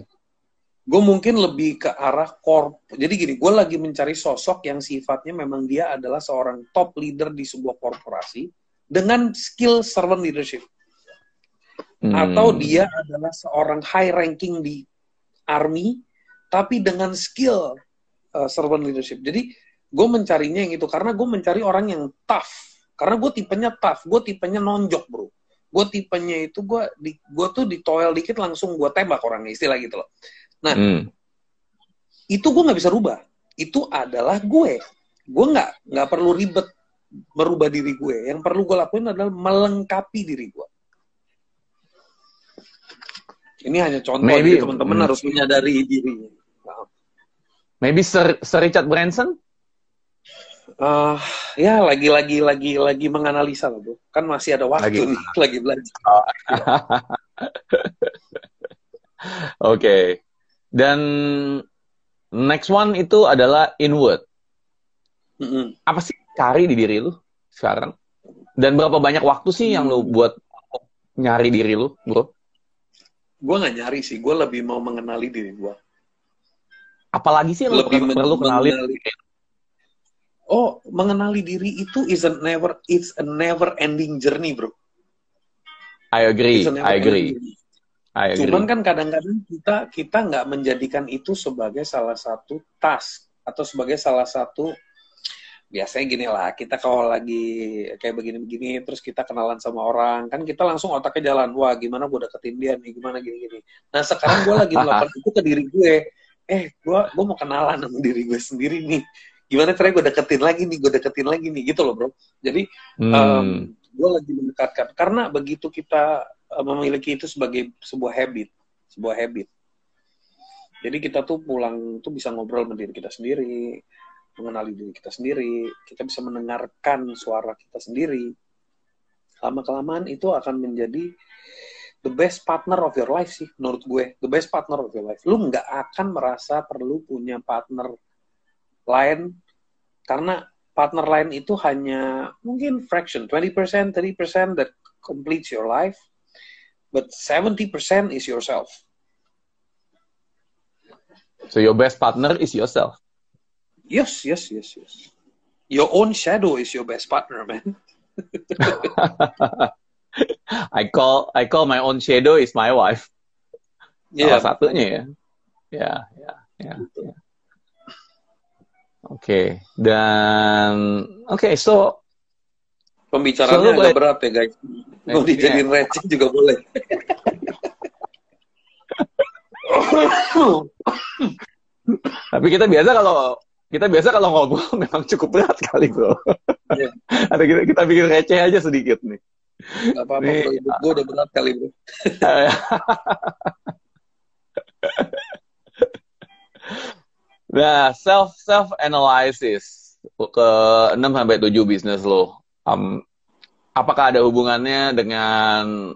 Gue mungkin lebih ke arah korp. Jadi gini, gue lagi mencari sosok yang sifatnya memang dia adalah seorang top leader di sebuah korporasi dengan skill servant leadership. Hmm. Atau dia adalah seorang high ranking di army, tapi dengan skill uh, servant leadership. Jadi gue mencarinya yang itu karena gue mencari orang yang tough. Karena gue tipenya tough, gue tipenya nonjok bro. Gue tipenya itu gue di gue tuh di toil dikit langsung gue tembak orangnya istilah gitu loh. Nah, hmm. itu gue nggak bisa rubah. Itu adalah gue. Gue nggak nggak perlu ribet merubah diri gue. Yang perlu gue lakuin adalah melengkapi diri gue. Ini hanya contoh, Maybe, teman-teman hmm. harus menyadari dirinya. Maybe Sir, Sir Richard Branson? Uh, ya lagi-lagi lagi lagi menganalisa loh, bro. Kan masih ada waktu lagi, nih, [LAUGHS] lagi belajar. Oh. [LAUGHS] Oke. okay. Dan next one itu adalah inward. Mm-hmm. Apa sih cari di diri lu sekarang? Dan berapa banyak waktu sih mm. yang lu hmm. buat nyari diri lu, bro? Gue nggak nyari sih, gue lebih mau mengenali diri gue. Apalagi sih yang lebih lu perlu kenali? Oh, mengenali diri itu is a never, it's a never ending journey, bro. I agree, I agree. Cuman kan kadang-kadang kita kita nggak menjadikan itu sebagai salah satu task atau sebagai salah satu biasanya gini lah kita kalau lagi kayak begini-begini terus kita kenalan sama orang kan kita langsung otaknya jalan wah gimana gue deketin dia nih gimana gini-gini. Nah sekarang gue lagi melakukan itu ke diri gue. Eh gue gue mau kenalan sama diri gue sendiri nih. Gimana caranya gue deketin lagi nih gue deketin lagi nih gitu loh bro. Jadi hmm. um, gue lagi mendekatkan. Karena begitu kita memiliki itu sebagai sebuah habit, sebuah habit. Jadi kita tuh pulang tuh bisa ngobrol sama diri kita sendiri, mengenali diri kita sendiri, kita bisa mendengarkan suara kita sendiri. Lama kelamaan itu akan menjadi the best partner of your life sih menurut gue, the best partner of your life. Lu nggak akan merasa perlu punya partner lain karena partner lain itu hanya mungkin fraction, 20%, 30% that completes your life but 70% is yourself. So your best partner is yourself. Yes, yes, yes, yes. Your own shadow is your best partner, man. [LAUGHS] I call I call my own shadow is my wife. Yeah. Salah satunya ya. Ya, ya, ya. ya. Oke, okay. dan oke, okay, so pembicaraannya so, agak berat ya guys. Mau dijadiin receh juga boleh. Tapi kita biasa kalau kita biasa kalau ngobrol [LAUGHS] memang cukup berat kali bro. Yeah. [LAUGHS] Ada kita, kita bikin receh aja sedikit nih. Gak apa-apa, nih, gue udah berat kali bro. [LAUGHS] nah, self self analysis ke 6 sampai 7 bisnis lo. Um, apakah ada hubungannya dengan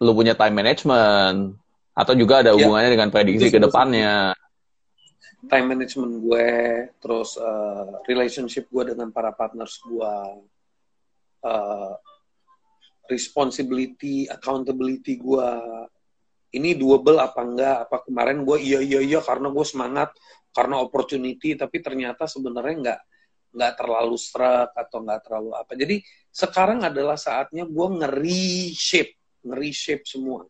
lo punya time management atau juga ada ya. hubungannya ya. dengan prediksi ke depannya? Time management gue, terus uh, relationship gue dengan para partners gue, uh, responsibility, accountability gue, ini doable apa enggak? Apa kemarin gue iya iya iya karena gue semangat, karena opportunity, tapi ternyata sebenarnya enggak nggak terlalu struck atau nggak terlalu apa. Jadi sekarang adalah saatnya gue nge-reshape, nge-reshape semua.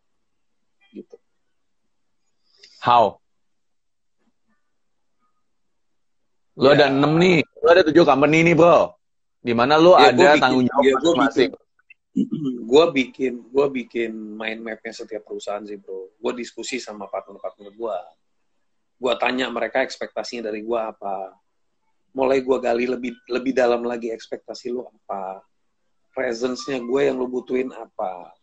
Gitu. How? Lu ya. ada enam nih, lu ada tujuh company nih bro. Di mana lu ya, ada bikin, tanggung jawab ya, masing-masing. [CLEARS THROAT] Gue bikin, gue bikin mind mapnya setiap perusahaan sih bro. Gue diskusi sama partner-partner gue. Gue tanya mereka ekspektasinya dari gue apa mulai gue gali lebih lebih dalam lagi ekspektasi lu apa? Presence-nya gue yang lu butuhin apa?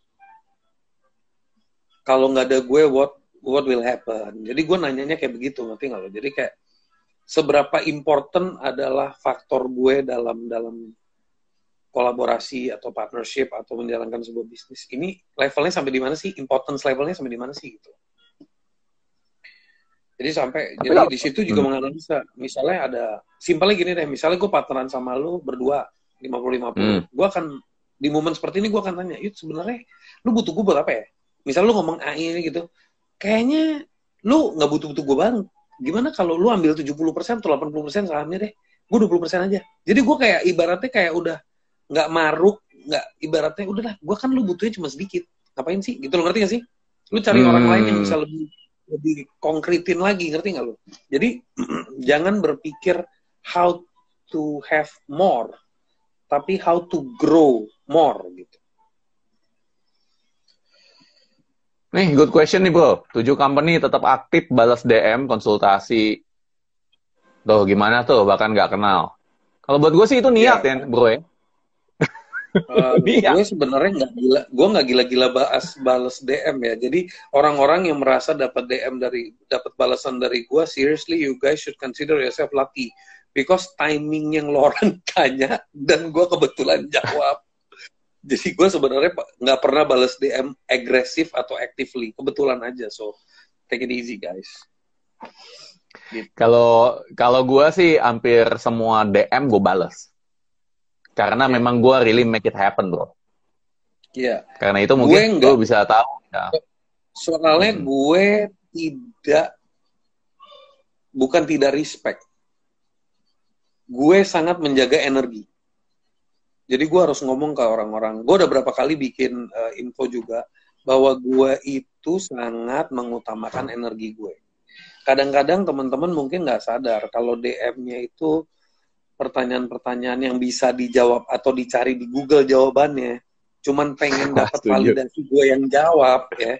Kalau nggak ada gue what what will happen? Jadi gue nanyanya kayak begitu ngerti nggak lo? Jadi kayak seberapa important adalah faktor gue dalam dalam kolaborasi atau partnership atau menjalankan sebuah bisnis? Ini levelnya sampai di mana sih? Importance levelnya sampai di mana sih gitu jadi sampai Tapi jadi di situ juga hmm. menganalisa. Misalnya ada simpelnya gini deh, misalnya gue partneran sama lu berdua 50 50. Hmm. Gue akan di momen seperti ini gue akan tanya, "Yud, sebenarnya lu butuh gue buat apa ya?" Misalnya lu ngomong AI ini gitu. Kayaknya lu nggak butuh-butuh gue banget. Gimana kalau lu ambil 70% atau 80% sahamnya deh? Gue 20% aja. Jadi gue kayak ibaratnya kayak udah nggak maruk, nggak ibaratnya udah lah, gue kan lu butuhnya cuma sedikit. Ngapain sih? Gitu lo ngerti gak sih? Lu cari hmm. orang lain yang bisa lebih lebih konkretin lagi ngerti nggak lo jadi [CLEARS THROAT] jangan berpikir how to have more tapi how to grow more gitu Nih, good question nih bro. Tujuh company tetap aktif balas DM, konsultasi. Tuh, gimana tuh? Bahkan nggak kenal. Kalau buat gue sih itu niat ya, ya bro ya. Uh, [LAUGHS] gue sebenarnya nggak gila, gue nggak gila-gila bahas balas DM ya. Jadi orang-orang yang merasa dapat DM dari dapat balasan dari gue, seriously you guys should consider yourself lucky because timing yang orang [LAUGHS] tanya dan gue kebetulan jawab. Jadi gue sebenarnya nggak pernah balas DM agresif atau actively, kebetulan aja. So take it easy guys. Kalau gitu. kalau gue sih hampir semua DM gue balas karena yeah. memang gue really make it happen, bro. Iya. Yeah. Karena itu mungkin gue bisa tahu. Ya. Soalnya hmm. gue tidak, bukan tidak respect. Gue sangat menjaga energi. Jadi gue harus ngomong ke orang-orang. Gue udah berapa kali bikin uh, info juga bahwa gue itu sangat mengutamakan energi gue. Kadang-kadang teman-teman mungkin nggak sadar kalau DM-nya itu pertanyaan-pertanyaan yang bisa dijawab atau dicari di Google jawabannya. Cuman pengen [LAUGHS] dapat validasi gue yang jawab ya.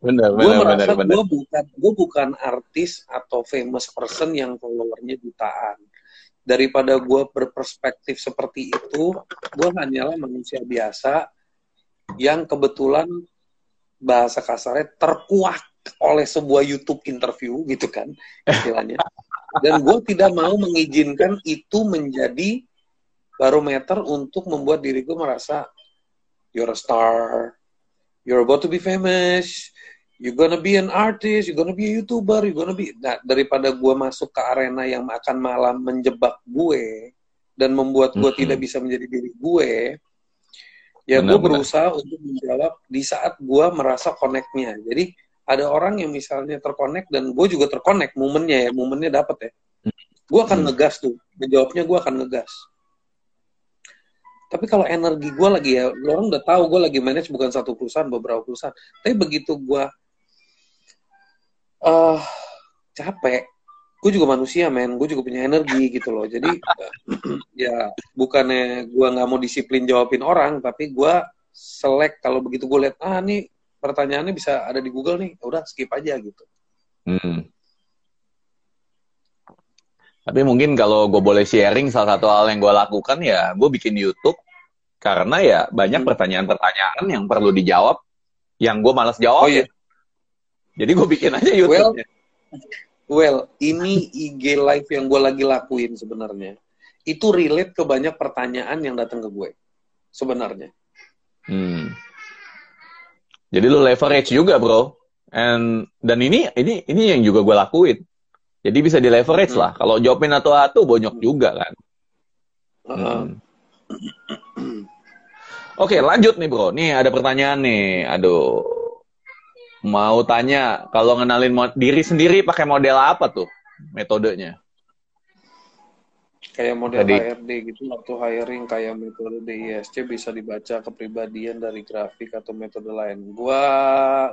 Benar, gue merasa gue bukan gue bukan artis atau famous person yang followernya jutaan. Daripada gue berperspektif seperti itu, gue hanyalah manusia biasa yang kebetulan bahasa kasarnya terkuak oleh sebuah YouTube interview gitu kan istilahnya. Dan gue tidak mau mengizinkan itu menjadi barometer untuk membuat diriku merasa you're a star, you're about to be famous, you're gonna be an artist, you're gonna be a YouTuber, you're gonna be... Nah, daripada gue masuk ke arena yang akan malah menjebak gue dan membuat gue mm -hmm. tidak bisa menjadi diri gue, ya gue berusaha untuk menjawab di saat gue merasa connect-nya. Jadi ada orang yang misalnya terkonek dan gue juga terkonek momennya ya momennya dapat ya. Gue akan hmm. ngegas tuh menjawabnya gue akan ngegas. Tapi kalau energi gue lagi ya orang udah tahu gue lagi manage bukan satu perusahaan beberapa perusahaan. Tapi begitu gue uh, capek gue juga manusia men. Gue juga punya energi gitu loh. Jadi [CLEARS THROAT] ya bukannya gue nggak mau disiplin jawabin orang tapi gue selek kalau begitu gue lihat ah nih pertanyaannya bisa ada di Google nih, udah skip aja gitu. Hmm. Tapi mungkin kalau gue boleh sharing salah satu hal yang gue lakukan ya gue bikin YouTube karena ya banyak Hmm. pertanyaan-pertanyaan yang perlu dijawab yang gue malas jawab. Oh iya. Jadi gue bikin aja YouTube. Well, ini IG live yang gue lagi lakuin sebenarnya. Itu relate ke banyak pertanyaan yang datang ke gue. Sebenarnya. Hmm. Jadi lu leverage juga, bro. And dan ini ini ini yang juga gue lakuin. Jadi bisa di leverage Hmm. lah. Kalau jawabin atau-atau bonyok juga kan. Hmm. Oke, lanjut nih, bro. Nih ada pertanyaan nih. Aduh. Mau tanya, kalau ngenalin diri sendiri pakai model apa tuh metodenya? Kayak model Tadi. HRD gitu, waktu hiring kayak metode DISC bisa dibaca kepribadian dari grafik atau metode lain. Gua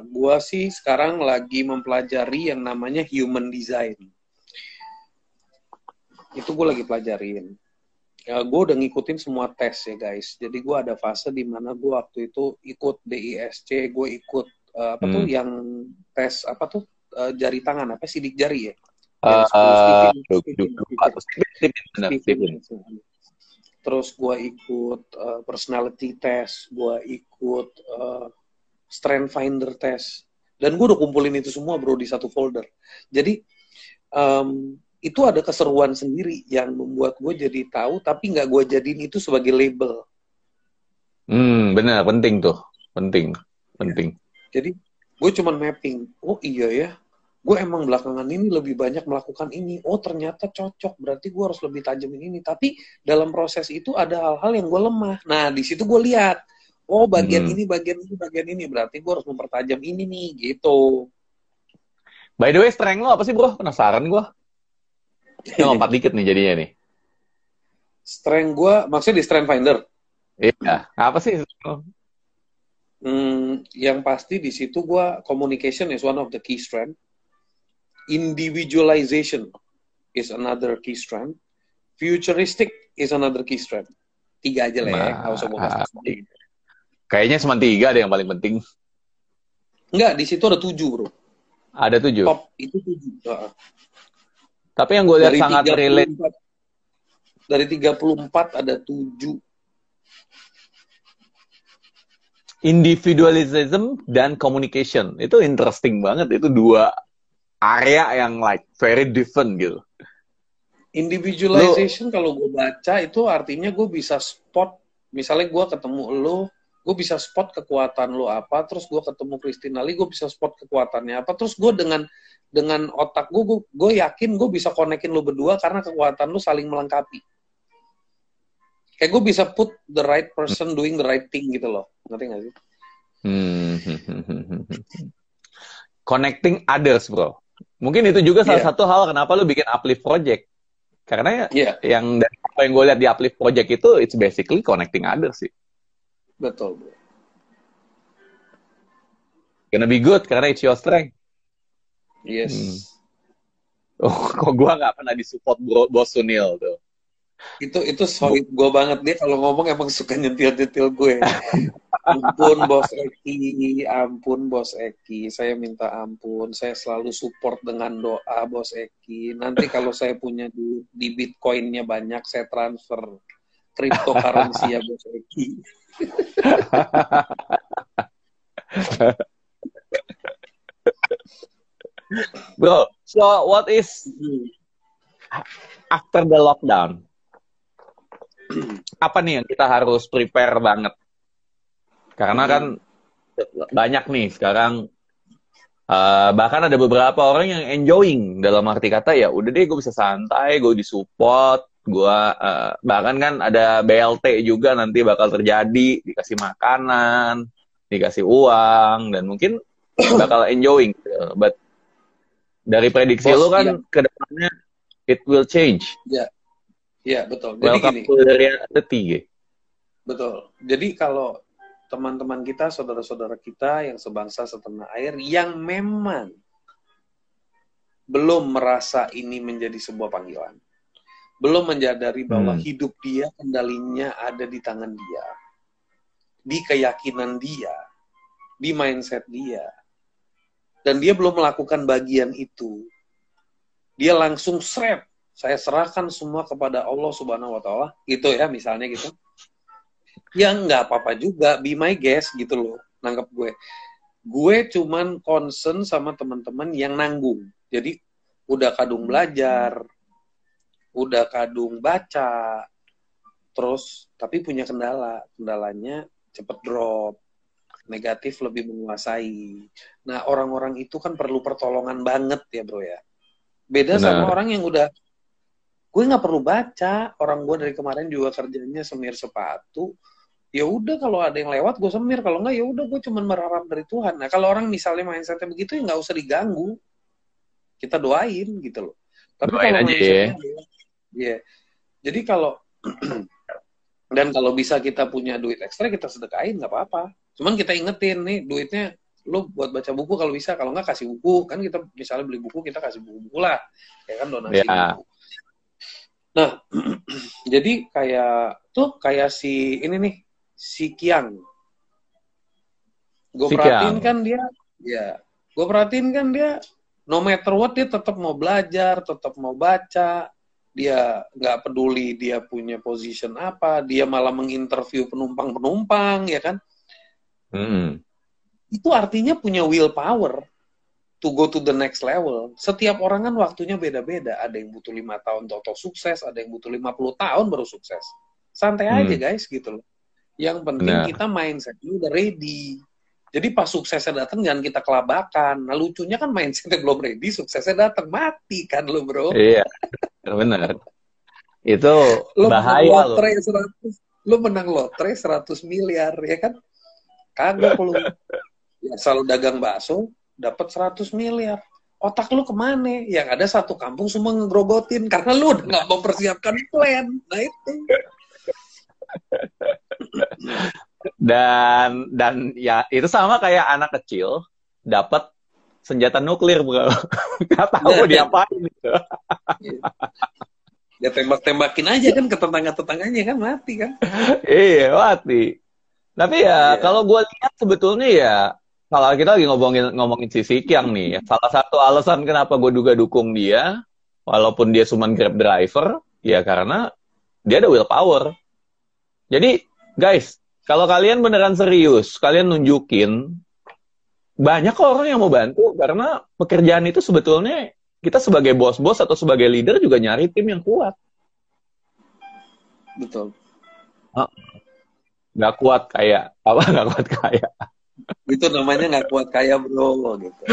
gua sih sekarang lagi mempelajari yang namanya human design. Itu gue lagi pelajarin. Ya, gue udah ngikutin semua tes ya guys. Jadi gue ada fase di mana gue waktu itu ikut DISC, gue ikut eh, apa tuh Hmm. yang tes apa tuh eh, jari tangan apa sidik jari ya? Eh, Yang 10 Stephen- duk, Stephen- duk, duk. Stephen- Stephen, bener, Stephen. Stephen. Terus gue ikut uh, personality test, gue ikut uh, strength finder test, dan gue udah kumpulin itu semua bro di satu folder. Jadi um, itu ada keseruan sendiri yang membuat gue jadi tahu, tapi nggak gue jadiin itu sebagai label. Hmm, benar, penting tuh. Penting, penting. Jadi gue cuman mapping, oh iya ya, gue emang belakangan ini lebih banyak melakukan ini. Oh ternyata cocok, berarti gue harus lebih tajamin ini. Tapi dalam proses itu ada hal-hal yang gue lemah. Nah di situ gue lihat, oh bagian Hmm. ini, bagian ini, bagian ini, berarti gue harus mempertajam ini nih, gitu. By the way, strength lo apa sih, bro? Penasaran gue. Ini lompat [LAUGHS] dikit nih jadinya nih. Strength gue, maksudnya di Strength Finder. Iya. Apa sih? Hmm, yang pasti di situ gue communication is one of the key strength. Individualization is another key strength. Futuristic is another key strength. Tiga aja lah ya, nggak usah. Kayaknya cuma tiga deh yang paling penting. Enggak, di situ ada tujuh bro. Ada tujuh. Top itu tujuh. Tapi yang gue lihat Dari sangat 34 relate. Dari 34 ada tujuh. Individualism dan communication. Itu interesting banget. Itu dua area yang like very different gitu. Individualization kalau gue baca itu artinya gue bisa spot. Misalnya gue ketemu lo, gue bisa spot kekuatan lo apa. Terus gue ketemu Christine Ali, gue bisa spot kekuatannya apa. Terus gue dengan dengan otak gue, gue, gue yakin gue bisa konekin lo berdua karena kekuatan lo saling melengkapi. Kayak gue bisa put the right person doing the right thing gitu loh. Ngerti gak sih? Hmm. Connecting others, bro. Mungkin itu juga salah Iya. satu hal kenapa lu bikin uplift project. Karena ya, Iya, yang dari apa yang gue lihat di uplift project itu, it's basically connecting others sih. betul. Bro. Gonna be good karena it's your strength. Yes. Hmm. Oh, [LAUGHS] kok gue nggak pernah disupport bro, bos Sunil tuh. itu itu solid gue banget dia kalau ngomong emang suka nyentil nyentil gue [LAUGHS] ampun bos Eki ampun bos Eki saya minta ampun saya selalu support dengan doa bos Eki nanti kalau saya punya di, di bitcoinnya banyak saya transfer cryptocurrency ya bos Eki Bro, so what is after the lockdown? Apa nih yang kita harus prepare banget? Karena kan banyak nih sekarang eh, bahkan ada beberapa orang yang enjoying dalam arti kata ya udah deh gue bisa santai, gue disupport, gue eh, bahkan kan ada BLT juga nanti bakal terjadi dikasih makanan, dikasih uang dan mungkin [COUGHS] bakal enjoying. But dari prediksi Bos, lu kan iya. ke depannya it will change. ya betul jadi Welcome gini to the reality. Betul. Jadi kalau teman-teman kita, saudara-saudara kita yang sebangsa setanah air yang memang belum merasa ini menjadi sebuah panggilan, belum menyadari bahwa Hmm. hidup dia kendalinya ada di tangan dia, di keyakinan dia, di mindset dia. Dan dia belum melakukan bagian itu. Dia langsung seret. Saya serahkan semua kepada Allah Subhanahu wa taala. Gitu ya misalnya gitu. Ya nggak apa-apa juga, be my guest gitu loh. Nangkep gue. Gue cuman concern sama teman-teman yang nanggung. Jadi udah kadung belajar, udah kadung baca, terus tapi punya kendala. Kendalanya cepet drop negatif lebih menguasai. Nah, orang-orang itu kan perlu pertolongan banget ya, bro ya. Beda Benar. sama orang yang udah, gue nggak perlu baca. Orang gue dari kemarin juga kerjanya semir sepatu. Ya udah kalau ada yang lewat gue semir, kalau nggak ya udah gue cuma berharap dari Tuhan. Nah, kalau orang misalnya mindsetnya begitu ya nggak usah diganggu. Kita doain gitu loh. Tapi doain kalau aja ya. ya. Jadi kalau [CLEARS THROAT] dan kalau bisa kita punya duit ekstra kita sedekain nggak apa-apa Cuman kita ingetin nih duitnya lu buat baca buku kalau bisa, kalau nggak kasih buku. Kan kita misalnya beli buku, kita kasih buku-buku lah. Ya kan donasi buku. Nah, [CLEARS THROAT] jadi kayak tuh kayak si ini nih, si Kiang. Gue si perhatiin kan dia, ya, gue perhatiin kan dia, no matter what dia tetap mau belajar, tetap mau baca, dia nggak peduli dia punya position apa, dia malah menginterview penumpang-penumpang, ya kan? Hmm. Itu artinya punya willpower to go to the next level. Setiap orang kan waktunya beda-beda. Ada yang butuh lima tahun toto sukses, ada yang butuh 50 tahun baru sukses. Santai hmm. aja guys gitu loh. Yang penting nah. kita mindsetnya udah ready. Jadi pas suksesnya datang jangan kita kelabakan. Nah lucunya kan mindsetnya belum ready, suksesnya datang mati kan lo bro. Iya, benar. Itu lo bahaya lo. Lo menang lotre 100 miliar ya kan? Kagak lu. Ya, selalu dagang bakso, dapat 100 miliar. Otak lu ke mana? Yang ada satu kampung semua ngegrogotin karena lu udah nggak mempersiapkan plan. Nah itu. Dan dan ya itu sama kayak anak kecil dapat senjata nuklir bro. [LAUGHS] Nggak tahu nah, diapain itu. Ya tembak-tembakin aja kan ke tetangga-tetangganya kan mati kan. Iya mati. Tapi ya yeah. kalau gue lihat sebetulnya ya kalau kita lagi ngomongin ngomongin si Sikyang nih, ya, salah satu alasan kenapa gue juga dukung dia, walaupun dia cuma grab driver, ya karena dia ada willpower. Jadi guys, kalau kalian beneran serius, kalian nunjukin banyak orang yang mau bantu karena pekerjaan itu sebetulnya kita sebagai bos-bos atau sebagai leader juga nyari tim yang kuat. Betul. Nggak kuat kayak [LAUGHS] apa nggak kuat kayak? Itu namanya nggak kuat kayak bro gitu [LAUGHS]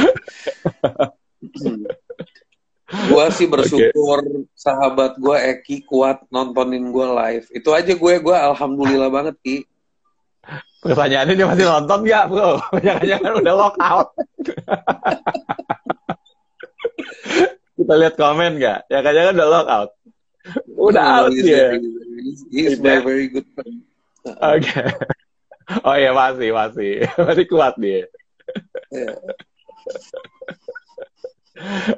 gua sih bersyukur okay. sahabat gua Eki kuat nontonin gua live itu aja gue gue alhamdulillah banget ki pertanyaannya dia masih nonton nggak bro jangan-jangan udah out kita lihat komen nggak ya jangan udah out udah out ya he's, he's my very good friend Oke. Okay. Oh iya masih masih masih kuat dia. Iya.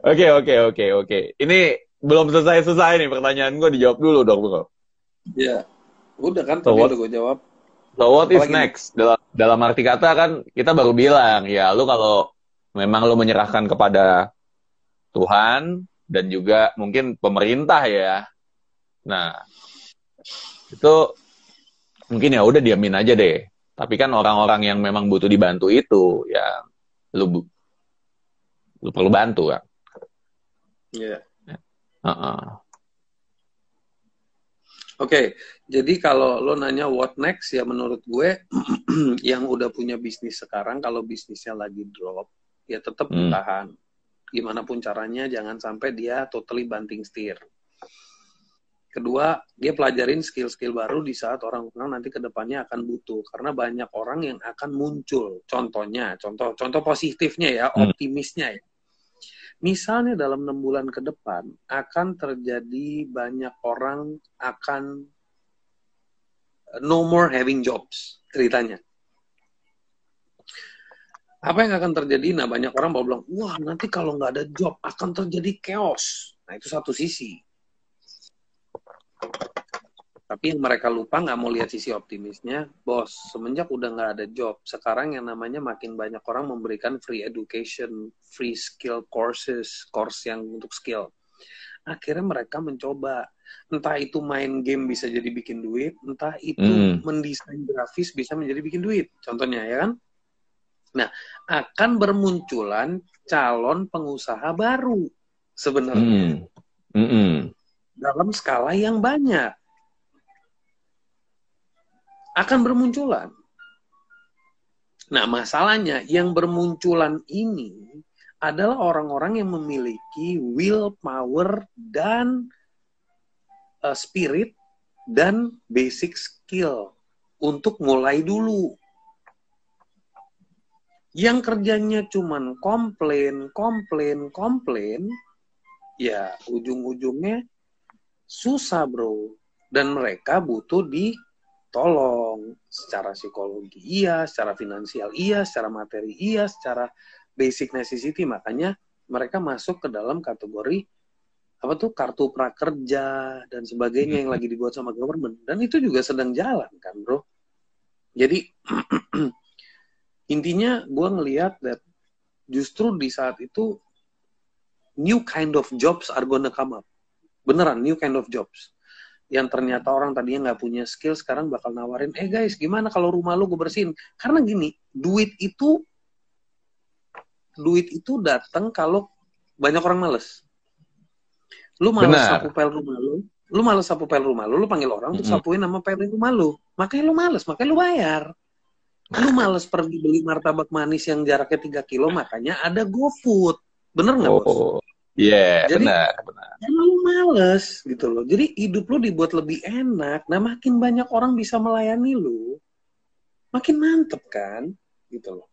Oke oke oke oke. Ini belum selesai selesai nih pertanyaan gue dijawab dulu dong bro. Iya. Udah kan tadi so udah gue jawab. So what is next? Dalam dalam arti kata kan kita baru bilang ya lu kalau memang lu menyerahkan kepada Tuhan dan juga mungkin pemerintah ya. Nah, itu mungkin ya udah diamin aja deh. Tapi kan orang-orang yang memang butuh dibantu itu ya lu lu perlu bantu kan. Iya. Yeah. Uh -uh. Oke, okay, jadi kalau lo nanya what next ya menurut gue [CLEARS THROAT] yang udah punya bisnis sekarang kalau bisnisnya lagi drop ya tetap hmm. bertahan. Gimana pun caranya jangan sampai dia totally banting setir. Kedua, dia pelajarin skill-skill baru di saat orang-orang nanti ke depannya akan butuh. Karena banyak orang yang akan muncul. Contohnya, contoh contoh positifnya ya, hmm. optimisnya ya. Misalnya dalam enam bulan ke depan akan terjadi banyak orang akan no more having jobs ceritanya. Apa yang akan terjadi? Nah banyak orang mau bilang, wah nanti kalau nggak ada job akan terjadi chaos. Nah itu satu sisi Tapi yang mereka lupa nggak mau lihat sisi optimisnya, bos, semenjak udah nggak ada job, sekarang yang namanya makin banyak orang memberikan free education, free skill courses, course yang untuk skill. Akhirnya mereka mencoba, entah itu main game bisa jadi bikin duit, entah itu hmm. mendesain grafis bisa menjadi bikin duit. Contohnya ya kan? Nah, akan bermunculan calon pengusaha baru sebenarnya. Mm. Mm -mm. Dalam skala yang banyak akan bermunculan. Nah, masalahnya yang bermunculan ini adalah orang-orang yang memiliki willpower dan uh, spirit dan basic skill untuk mulai dulu. Yang kerjanya cuman komplain, komplain, komplain, ya ujung-ujungnya susah bro. Dan mereka butuh di tolong secara psikologi iya, secara finansial iya, secara materi iya, secara basic necessity. Makanya mereka masuk ke dalam kategori apa tuh kartu prakerja dan sebagainya yang lagi dibuat sama government. Dan itu juga sedang jalan kan bro. Jadi [CLEARS THROAT] intinya gue ngelihat that justru di saat itu new kind of jobs are gonna come up. Beneran new kind of jobs yang ternyata orang tadinya nggak punya skill sekarang bakal nawarin eh guys gimana kalau rumah lu gue bersihin? Karena gini duit itu duit itu datang kalau banyak orang males. Lu males sapu pel rumah lu lu males sapu pel rumah lu lu panggil orang untuk mm -hmm. sapuin nama pel rumah lu. Makanya lu males makanya lu bayar. Lu males pergi beli martabak manis yang jaraknya 3 kilo makanya ada GoFood. Bener nggak oh. bos Iya, yeah, benar, benar. Emang lu males gitu loh. Jadi hidup lu dibuat lebih enak. Nah, makin banyak orang bisa melayani lu, makin mantep kan, gitu loh.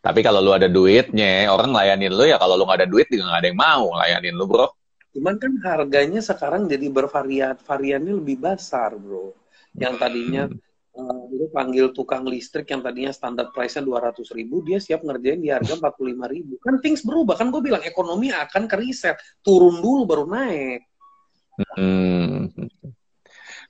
Tapi kalau lu ada duitnya, orang layanin lu ya kalau lu gak ada duit juga gak ada yang mau layanin lu, bro. Cuman kan harganya sekarang jadi bervariat, variannya lebih besar, bro. Yang tadinya hmm uh, lu panggil tukang listrik yang tadinya standar price-nya 200 ribu, dia siap ngerjain di harga 45 ribu. Kan things berubah. Kan gue bilang ekonomi akan keriset. Turun dulu baru naik. Hmm.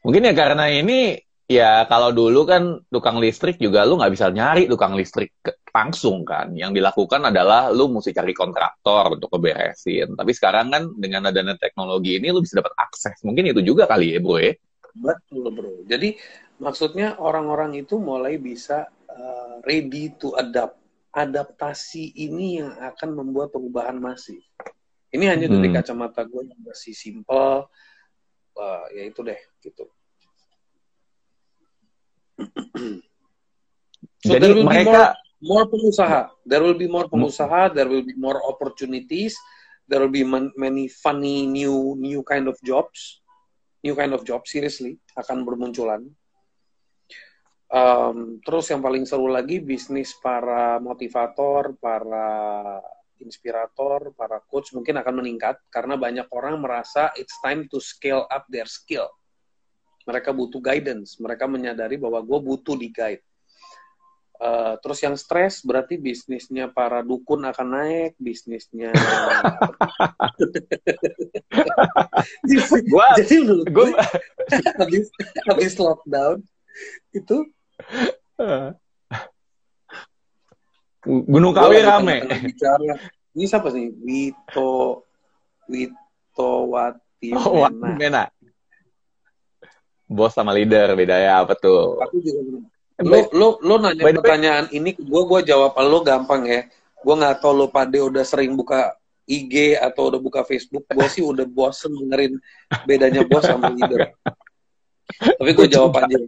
Mungkin ya karena ini, ya kalau dulu kan tukang listrik juga lu nggak bisa nyari tukang listrik langsung kan. Yang dilakukan adalah lu mesti cari kontraktor untuk keberesin. Tapi sekarang kan dengan adanya teknologi ini lu bisa dapat akses. Mungkin itu juga kali ya, bro ya. Betul, bro. Jadi maksudnya orang-orang itu mulai bisa uh, ready to adapt. Adaptasi ini yang akan membuat perubahan masif. Ini hanya hmm. dari kacamata gue yang masih simple, uh, ya itu deh gitu. [CLEARS THROAT] so Jadi there will mereka be more, more pengusaha, there will be more pengusaha, there will be more opportunities, there will be many funny new new kind of jobs, new kind of job seriously akan bermunculan Um, terus yang paling seru lagi bisnis para motivator, para inspirator, para coach mungkin akan meningkat karena banyak orang merasa it's time to scale up their skill. Mereka butuh guidance, mereka menyadari bahwa gue butuh di guide. Uh, terus yang stres berarti bisnisnya para dukun akan naik, bisnisnya. gua, [LAUGHS] jadi menurut gue habis habis lockdown itu Gunung Kawi rame. Bicara. Ini siapa sih? Wito Wito Wati oh, Mena. Mena. Bos sama leader beda ya apa tuh? Aku juga lo lo lo nanya By pertanyaan way. ini gue gue jawab lo gampang ya gue nggak tahu lo pade udah sering buka IG atau udah buka Facebook gue sih udah bosen dengerin bedanya bos sama leader [LAUGHS] tapi gue jawab aja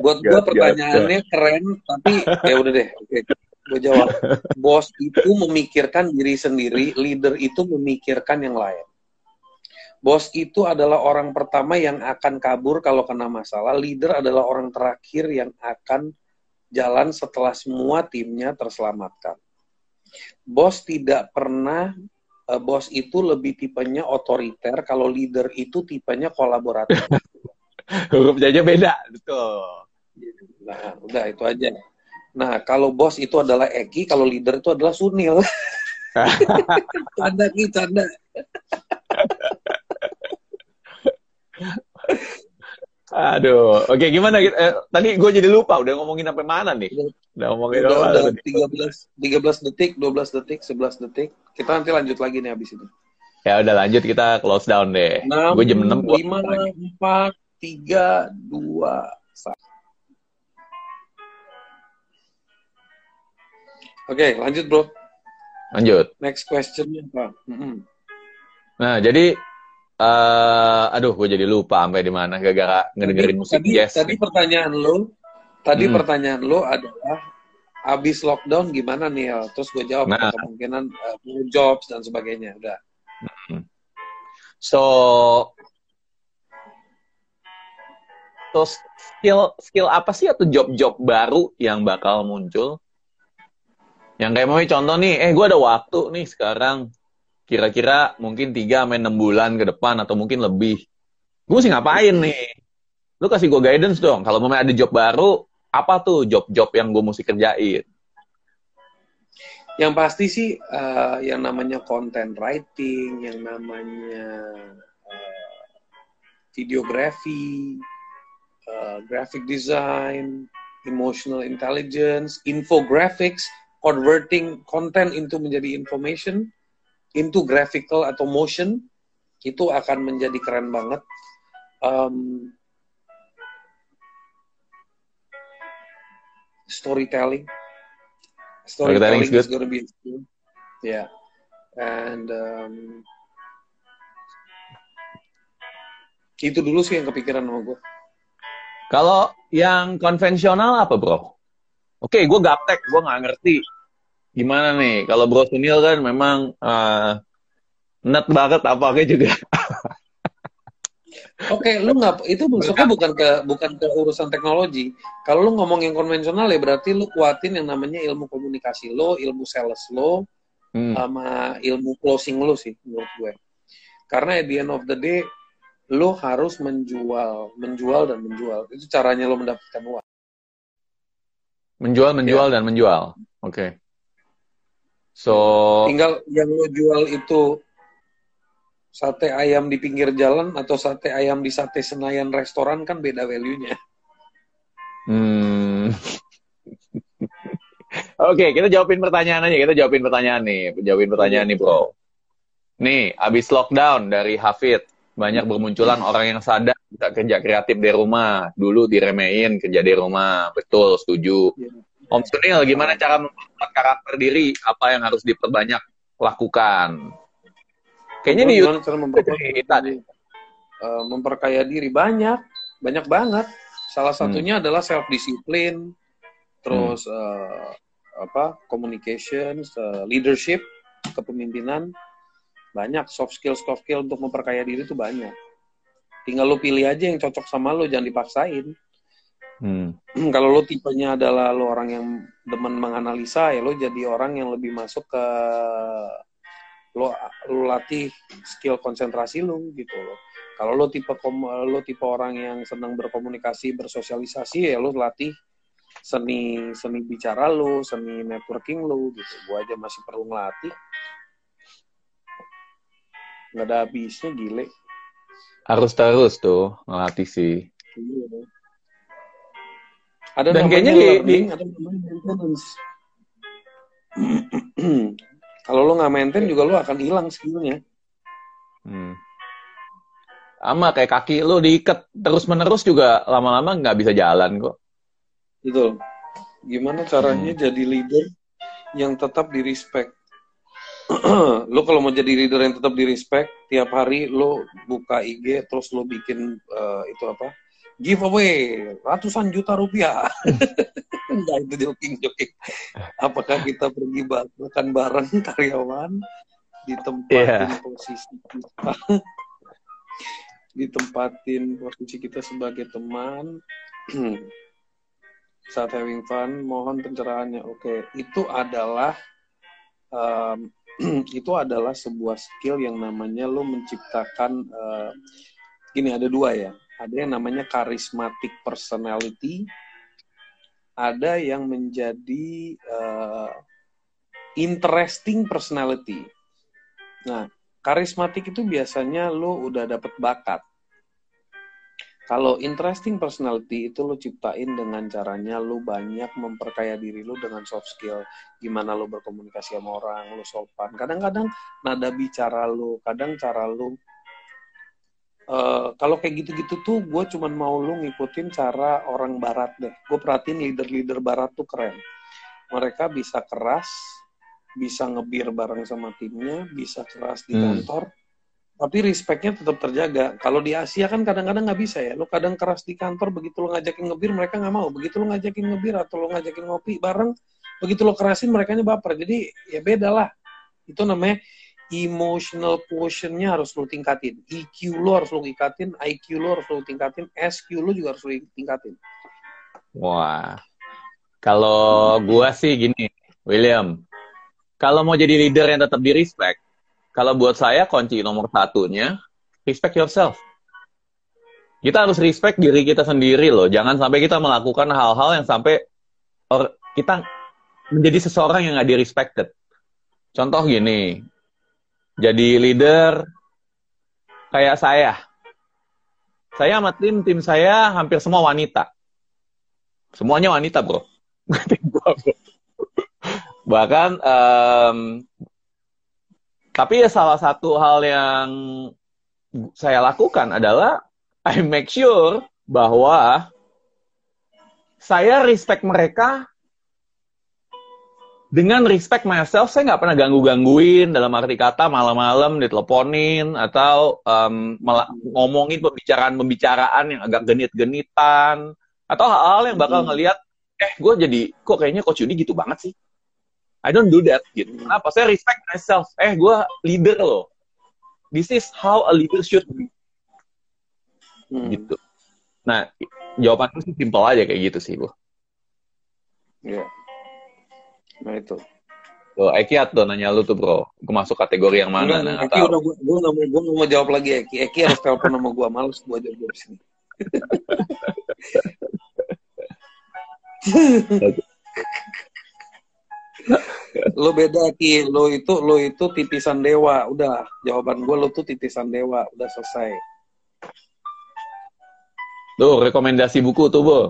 buat gue pertanyaannya got. keren, tapi ya udah deh. Okay. gue jawab. [LAUGHS] Bos itu memikirkan diri sendiri, leader itu memikirkan yang lain. Bos itu adalah orang pertama yang akan kabur kalau kena masalah. Leader adalah orang terakhir yang akan jalan setelah semua timnya terselamatkan. Bos tidak pernah uh, bos itu lebih tipenya otoriter, kalau leader itu tipenya kolaboratif. [LAUGHS] huruf aja beda betul nah udah itu aja nah kalau bos itu adalah Eki kalau leader itu adalah Sunil [LAUGHS] canda nih canda Aduh, oke gimana? Eh, tadi gue jadi lupa, udah ngomongin sampai mana nih? Udah ngomongin udah, udah 13, 13 detik, 12 detik, 11 detik. Kita nanti lanjut lagi nih abis itu. Ya udah lanjut kita close down deh. 6, gue jam 6 5, 4, 3, 2, 1. Oke, lanjut bro. Lanjut. Next question apa? Mm -hmm. Nah, jadi uh, aduh, gue jadi lupa sampai di mana gara-gara ngedengerin musik tadi, yes. Tadi pertanyaan lo, tadi hmm. pertanyaan lo adalah abis lockdown gimana nih ya? Terus gue jawab nah. kemungkinan uh, jobs dan sebagainya. Udah. Hmm. So, so skill skill apa sih atau job-job baru yang bakal muncul yang kayak mau contoh nih, eh gue ada waktu nih sekarang. Kira-kira mungkin 3 sampai 6 bulan ke depan atau mungkin lebih. Gue mesti ngapain nih? Lu kasih gue guidance dong. Kalau mau ada job baru, apa tuh job-job yang gue mesti kerjain? Yang pasti sih uh, yang namanya content writing, yang namanya uh, videografi, uh, graphic design, emotional intelligence, infographics, converting content into menjadi information, into graphical atau motion, itu akan menjadi keren banget. Um, storytelling, storytelling, is going to be good. Yeah, and um, itu dulu sih yang kepikiran sama gue. Kalau yang konvensional apa bro? Oke, okay, gue gaptek, gue nggak ngerti gimana nih. Kalau Bro Sunil kan memang uh, net banget apa juga. [LAUGHS] Oke, okay, lu nggak itu maksudnya bukan ke bukan ke urusan teknologi. Kalau lu ngomong yang konvensional ya berarti lu kuatin yang namanya ilmu komunikasi lo, ilmu sales lo, hmm. sama ilmu closing lo sih menurut gue. Karena at the end of the day, lo harus menjual, menjual dan menjual. Itu caranya lo mendapatkan uang. Menjual, menjual, ya. dan menjual. Oke. Okay. So. Tinggal yang lo jual itu sate ayam di pinggir jalan atau sate ayam di sate Senayan restoran kan beda value-nya. Hmm. [LAUGHS] Oke, okay, kita jawabin pertanyaan aja. Kita jawabin pertanyaan nih. Jawabin pertanyaan nih, bro. Nih, abis lockdown dari Hafid, banyak bermunculan orang yang sadar bisa kerja kreatif di rumah. Dulu diremehin kerja di rumah. Betul, setuju. Ya. Om Sunil, gimana cara membuat karakter diri? Apa yang harus diperbanyak lakukan? Kayaknya di YouTube cara memperkaya, uh, memperkaya diri banyak, banyak banget. Salah hmm. satunya hmm. adalah self disiplin, terus hmm. uh, apa communication, uh, leadership, kepemimpinan, banyak soft skill soft skill untuk memperkaya diri itu banyak. Tinggal lo pilih aja yang cocok sama lo jangan dipaksain. Hmm. [CLEARS THROAT] kalau lo tipenya adalah lo orang yang demen menganalisa ya lo jadi orang yang lebih masuk ke lo lo latih skill konsentrasi lo gitu lo kalau lo tipe lo tipe orang yang senang berkomunikasi bersosialisasi ya lo latih seni seni bicara lo seni networking lo gitu. Gua aja masih perlu ngelatih nggak ada habisnya gile. Harus terus tuh ngelatih sih. Iya. ada dan kayaknya di, di... ada maintenance. [CLEARS THROAT] Kalau lo nggak maintain juga lo akan hilang skillnya. Hmm. sama kayak kaki lo diikat terus menerus juga lama-lama nggak bisa jalan kok. Betul. Gimana caranya hmm. jadi leader yang tetap di respect [CLEARS THROAT] lo kalau mau jadi leader yang tetap di respect tiap hari lo buka IG terus lo bikin uh, itu apa? Giveaway ratusan juta rupiah. [LAUGHS] Enggak itu joking joking. Apakah kita pergi makan bareng karyawan di tempat yeah. posisi kita? [LAUGHS] Ditempatin posisi kita sebagai teman. [CLEARS THROAT] Saat having fun mohon pencerahannya. Oke okay. itu adalah um, [CLEARS THROAT] itu adalah sebuah skill yang namanya lo menciptakan uh, gini ada dua ya. Ada yang namanya charismatic personality ada yang menjadi uh, interesting personality. Nah karismatik itu biasanya lo udah dapet bakat Kalau interesting personality itu lo ciptain dengan caranya lo banyak memperkaya diri lo dengan soft skill. Gimana lo berkomunikasi sama orang, lo sopan. Kadang-kadang nada bicara lo, kadang cara lo. Uh, kalau kayak gitu-gitu tuh gue cuman mau lo ngikutin cara orang barat deh. Gue perhatiin leader-leader barat tuh keren. Mereka bisa keras, bisa ngebir bareng sama timnya, bisa keras di hmm. Tapi respectnya tetap terjaga. Kalau di Asia kan kadang-kadang nggak bisa ya. Lo kadang keras di kantor, begitu lo ngajakin ngebir mereka nggak mau. Begitu lo ngajakin ngebir atau lo ngajakin ngopi bareng, begitu lo kerasin mereka baper. Jadi ya beda lah. Itu namanya emotional quotient-nya harus lo tingkatin. EQ lo harus lo tingkatin, IQ lo harus lo tingkatin, SQ lo juga harus lo tingkatin. Wah. Kalau gua sih gini, William. Kalau mau jadi leader yang tetap di respect, kalau buat saya kunci nomor satunya respect yourself. Kita harus respect diri kita sendiri loh. Jangan sampai kita melakukan hal-hal yang sampai or, kita menjadi seseorang yang nggak di-respected. Contoh gini, jadi leader kayak saya. Saya sama tim, tim saya hampir semua wanita. Semuanya wanita, bro. [LAUGHS] Bahkan um, tapi ya salah satu hal yang saya lakukan adalah [LAUGHS] I make sure bahwa saya respect mereka dengan respect myself, saya nggak pernah ganggu-gangguin dalam arti kata malam-malam diteleponin atau um, ngomongin pembicaraan-pembicaraan yang agak genit-genitan atau hal-hal yang bakal hmm. ngelihat, eh gue jadi kok kayaknya coach Yudi gitu banget sih. I don't do that gitu. Kenapa? Saya respect myself. Eh, gue leader loh. This is how a leader should be. Hmm. Gitu. Nah, jawabanku sih simpel aja kayak gitu sih, Bu. Iya. Yeah. Nah, itu. Tuh, Eki atau nanya lu tuh, bro. Gue masuk kategori yang mana? nah, Eki udah, gue, gue, gak mau, gue gak mau jawab lagi, Eki. Eki harus telepon sama gue. Males gue jawab di sini. [LAUGHS] [LAUGHS] lo beda ki lo itu lo itu titisan dewa udah jawaban gue lo tuh titisan dewa udah selesai tuh rekomendasi buku tuh bu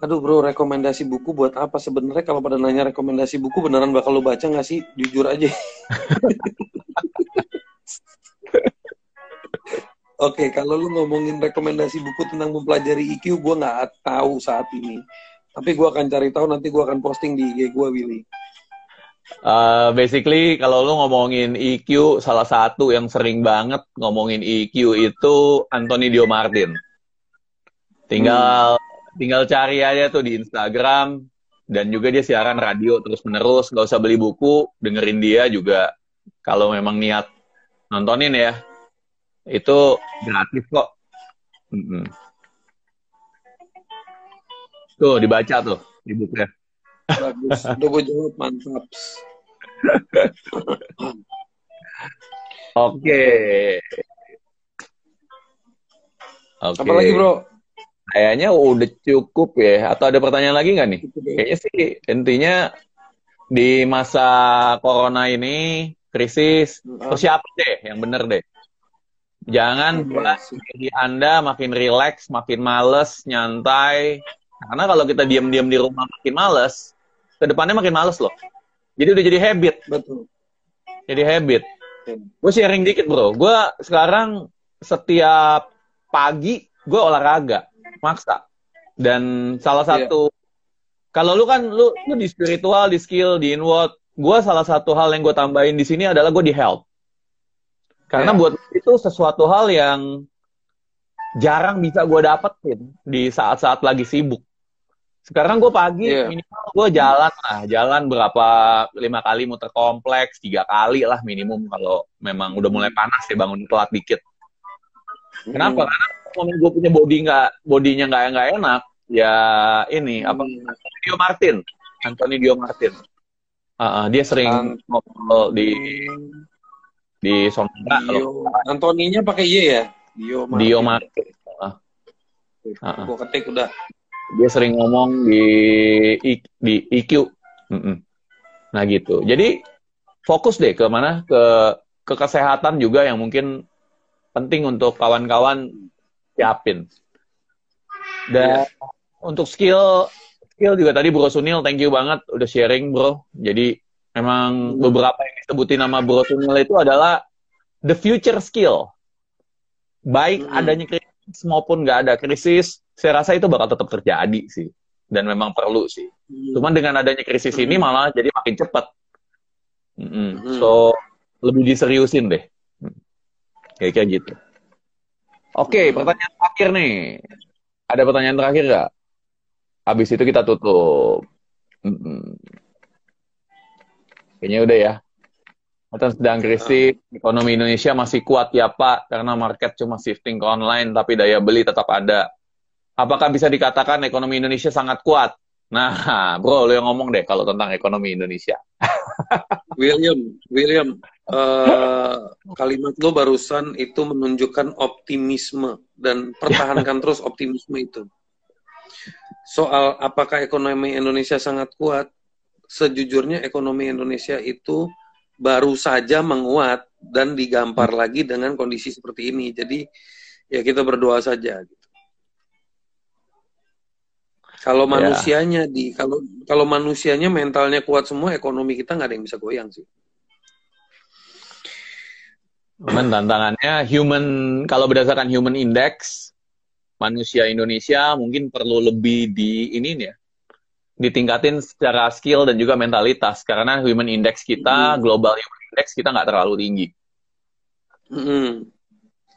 Aduh bro, rekomendasi buku buat apa sebenarnya? Kalau pada nanya rekomendasi buku beneran bakal lo baca nggak sih? Jujur aja. [LAUGHS] Oke, okay, kalau lu ngomongin rekomendasi buku tentang mempelajari IQ, gue nggak tahu saat ini. Tapi gue akan cari tahu nanti gue akan posting di IG gue Willy. Uh, basically kalau lu ngomongin EQ salah satu yang sering banget ngomongin EQ itu Anthony Dio Martin. Tinggal hmm. tinggal cari aja tuh di Instagram dan juga dia siaran radio terus menerus nggak usah beli buku dengerin dia juga kalau memang niat nontonin ya itu gratis kok. Mm -hmm. Tuh, dibaca tuh di bukunya. Bagus. Udah gue jawab, mantap. Oke. Oke. Apa lagi, Bro? Kayaknya udah cukup ya. Atau ada pertanyaan lagi nggak nih? Kayaknya sih intinya di masa corona ini krisis persiapan deh yang bener deh. Jangan buat diri Anda makin rileks, makin males, nyantai, karena kalau kita diam-diam di rumah makin males, ke depannya makin males loh. Jadi udah jadi habit. Betul. Jadi habit. Gue sharing dikit bro. Gue sekarang setiap pagi gue olahraga, maksa. Dan salah iya. satu, yeah. kalau lu kan lu, lu di spiritual, di skill, di inward, gue salah satu hal yang gue tambahin di sini adalah gue di health. Karena yeah. buat itu sesuatu hal yang jarang bisa gue dapetin di saat-saat lagi sibuk. Sekarang gue pagi yeah. minimal gue jalan lah, jalan berapa lima kali muter kompleks, tiga kali lah minimum kalau memang udah mulai panas ya bangun telat dikit. Kenapa? Hmm. Karena kalau gue punya body nggak, bodinya nggak nggak enak, ya ini hmm. apa? Dio Martin, Anthony Dio Martin. Uh, uh, dia sering ngobrol di di Sonora. Dio. Antoninya pakai Y ya? Dio Martin. Dio Martin. Uh, uh. Gue ketik udah dia sering ngomong di di IQ nah gitu jadi fokus deh ke mana ke ke kesehatan juga yang mungkin penting untuk kawan-kawan siapin. Dan untuk skill skill juga tadi Bro Sunil, thank you banget udah sharing Bro. Jadi emang beberapa yang disebutin nama Bro Sunil itu adalah the future skill. Baik Hmm. adanya krisis maupun nggak ada krisis, saya rasa itu bakal tetap terjadi sih. Dan memang perlu sih. Cuman dengan adanya krisis ini Hmm. malah jadi makin cepat. Mm-mm. Hmm. So lebih diseriusin deh. Kayak kayak gitu. Oke, Hmm. pertanyaan terakhir nih. Ada pertanyaan terakhir nggak? Habis itu kita tutup. Mm-mm. Kayaknya udah ya. Kita sedang krisis, ekonomi Indonesia masih kuat ya Pak, karena market cuma shifting ke online, tapi daya beli tetap ada. Apakah bisa dikatakan ekonomi Indonesia sangat kuat? Nah, [LAUGHS] bro, lo yang ngomong deh kalau tentang ekonomi Indonesia. [LAUGHS] William, William, eh, kalimat lo barusan itu menunjukkan optimisme dan pertahankan [LAUGHS] terus optimisme itu. Soal apakah ekonomi Indonesia sangat kuat, sejujurnya ekonomi Indonesia itu baru saja menguat dan digampar lagi dengan kondisi seperti ini. Jadi ya kita berdoa saja. Gitu. Kalau Ya. manusianya di kalau kalau manusianya mentalnya kuat semua, ekonomi kita nggak ada yang bisa goyang sih. Cuman tantangannya human, kalau berdasarkan human index, manusia Indonesia mungkin perlu lebih di ini nih ya, ditingkatin secara skill dan juga mentalitas karena human index kita, Hmm. global human index kita nggak terlalu tinggi. Mm-mm.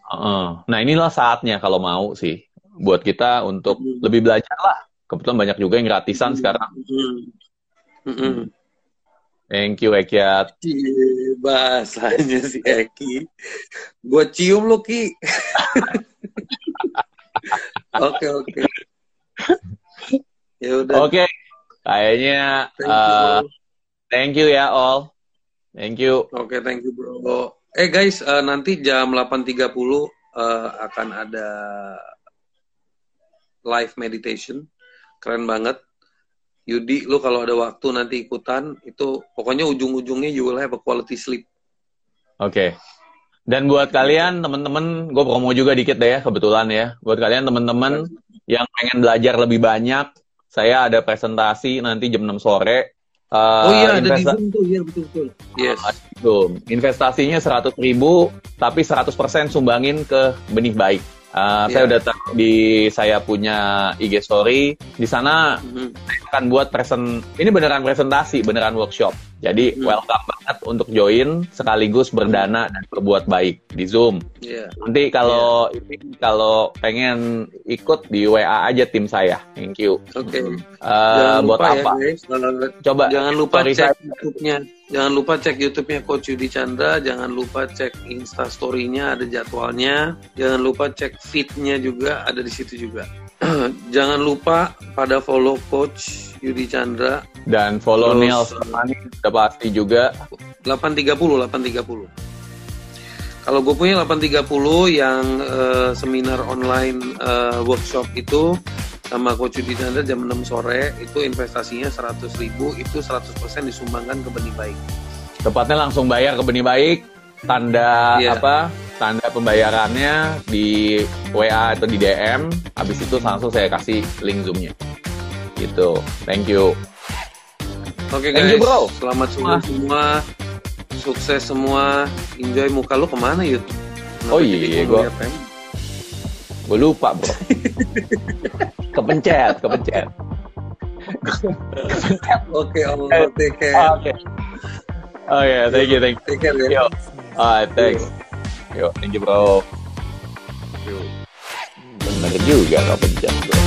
Heeh. Nah inilah saatnya kalau mau sih buat kita untuk Hmm. lebih belajar lah. Kebetulan banyak juga yang gratisan sekarang. Mm-mm. Mm-mm. Thank you Ekiat. Bahasanya si Eki. Gua cium lo Ki. [LAUGHS] Oke oke. Ya udah. Oke, kayaknya Thank you. uh, thank you ya all. Thank you. Oke, thank you bro. Eh guys, eh, nanti jam 8.30 eh, akan ada live meditation. Keren banget. Yudi, lu kalau ada waktu nanti ikutan, itu pokoknya ujung-ujungnya you will have a quality sleep. Oke. Dan buat kalian teman-teman, gue promo juga dikit deh ya kebetulan ya. Buat kalian teman-teman yang pengen belajar lebih banyak, saya ada presentasi nanti jam 6 sore. Uh, oh iya, ada di Zoom tuh, iya betul-betul. Yes. Zoom. Investasinya 100 ribu, tapi 100% sumbangin ke benih baik. Uh, Saya Iya. udah taruh di saya punya IG story. Di sana Mhm. akan buat present ini beneran presentasi, beneran workshop. Jadi Hmm. welcome banget untuk join sekaligus berdana dan berbuat baik di Zoom. Iya. Nanti kalau ini kalau pengen ikut di WA aja tim saya. Thank you. Oke. Eh, Jangan buat lupa apa? ya guys, eh, Coba jangan lupa cek. YouTube-nya. Jangan lupa cek YouTube-nya Coach Yudi Chandra, jangan lupa cek Insta Story-nya ada jadwalnya, jangan lupa cek feed-nya juga ada di situ juga. [CLEARS THROAT] jangan lupa pada follow Coach Yudi Chandra dan follow Terus, Neil Samani udah pasti juga. 830 830. Kalau gue punya 830 yang eh, seminar online eh, workshop itu sama Coach Yudi Chandra jam 6 sore itu investasinya 100 ribu itu 100% disumbangkan ke benih baik. Tepatnya langsung bayar ke benih baik. Tanda Iya. apa? Tanda pembayarannya di WA atau di DM. Habis itu langsung saya kasih link Zoom-nya. Gitu. Thank you. Oke Thank guys, you, bro. selamat sore semua, sukses semua, enjoy muka lu ke mana Yud? Oh iya, gua- Gue lupa, bro. kepencet, kepencet. Oke, Allah take care, Oke. Oke, thank you, thank you. take care ya. Alright, thanks. Yo, thank you, bro. Bener juga kepencet, bro.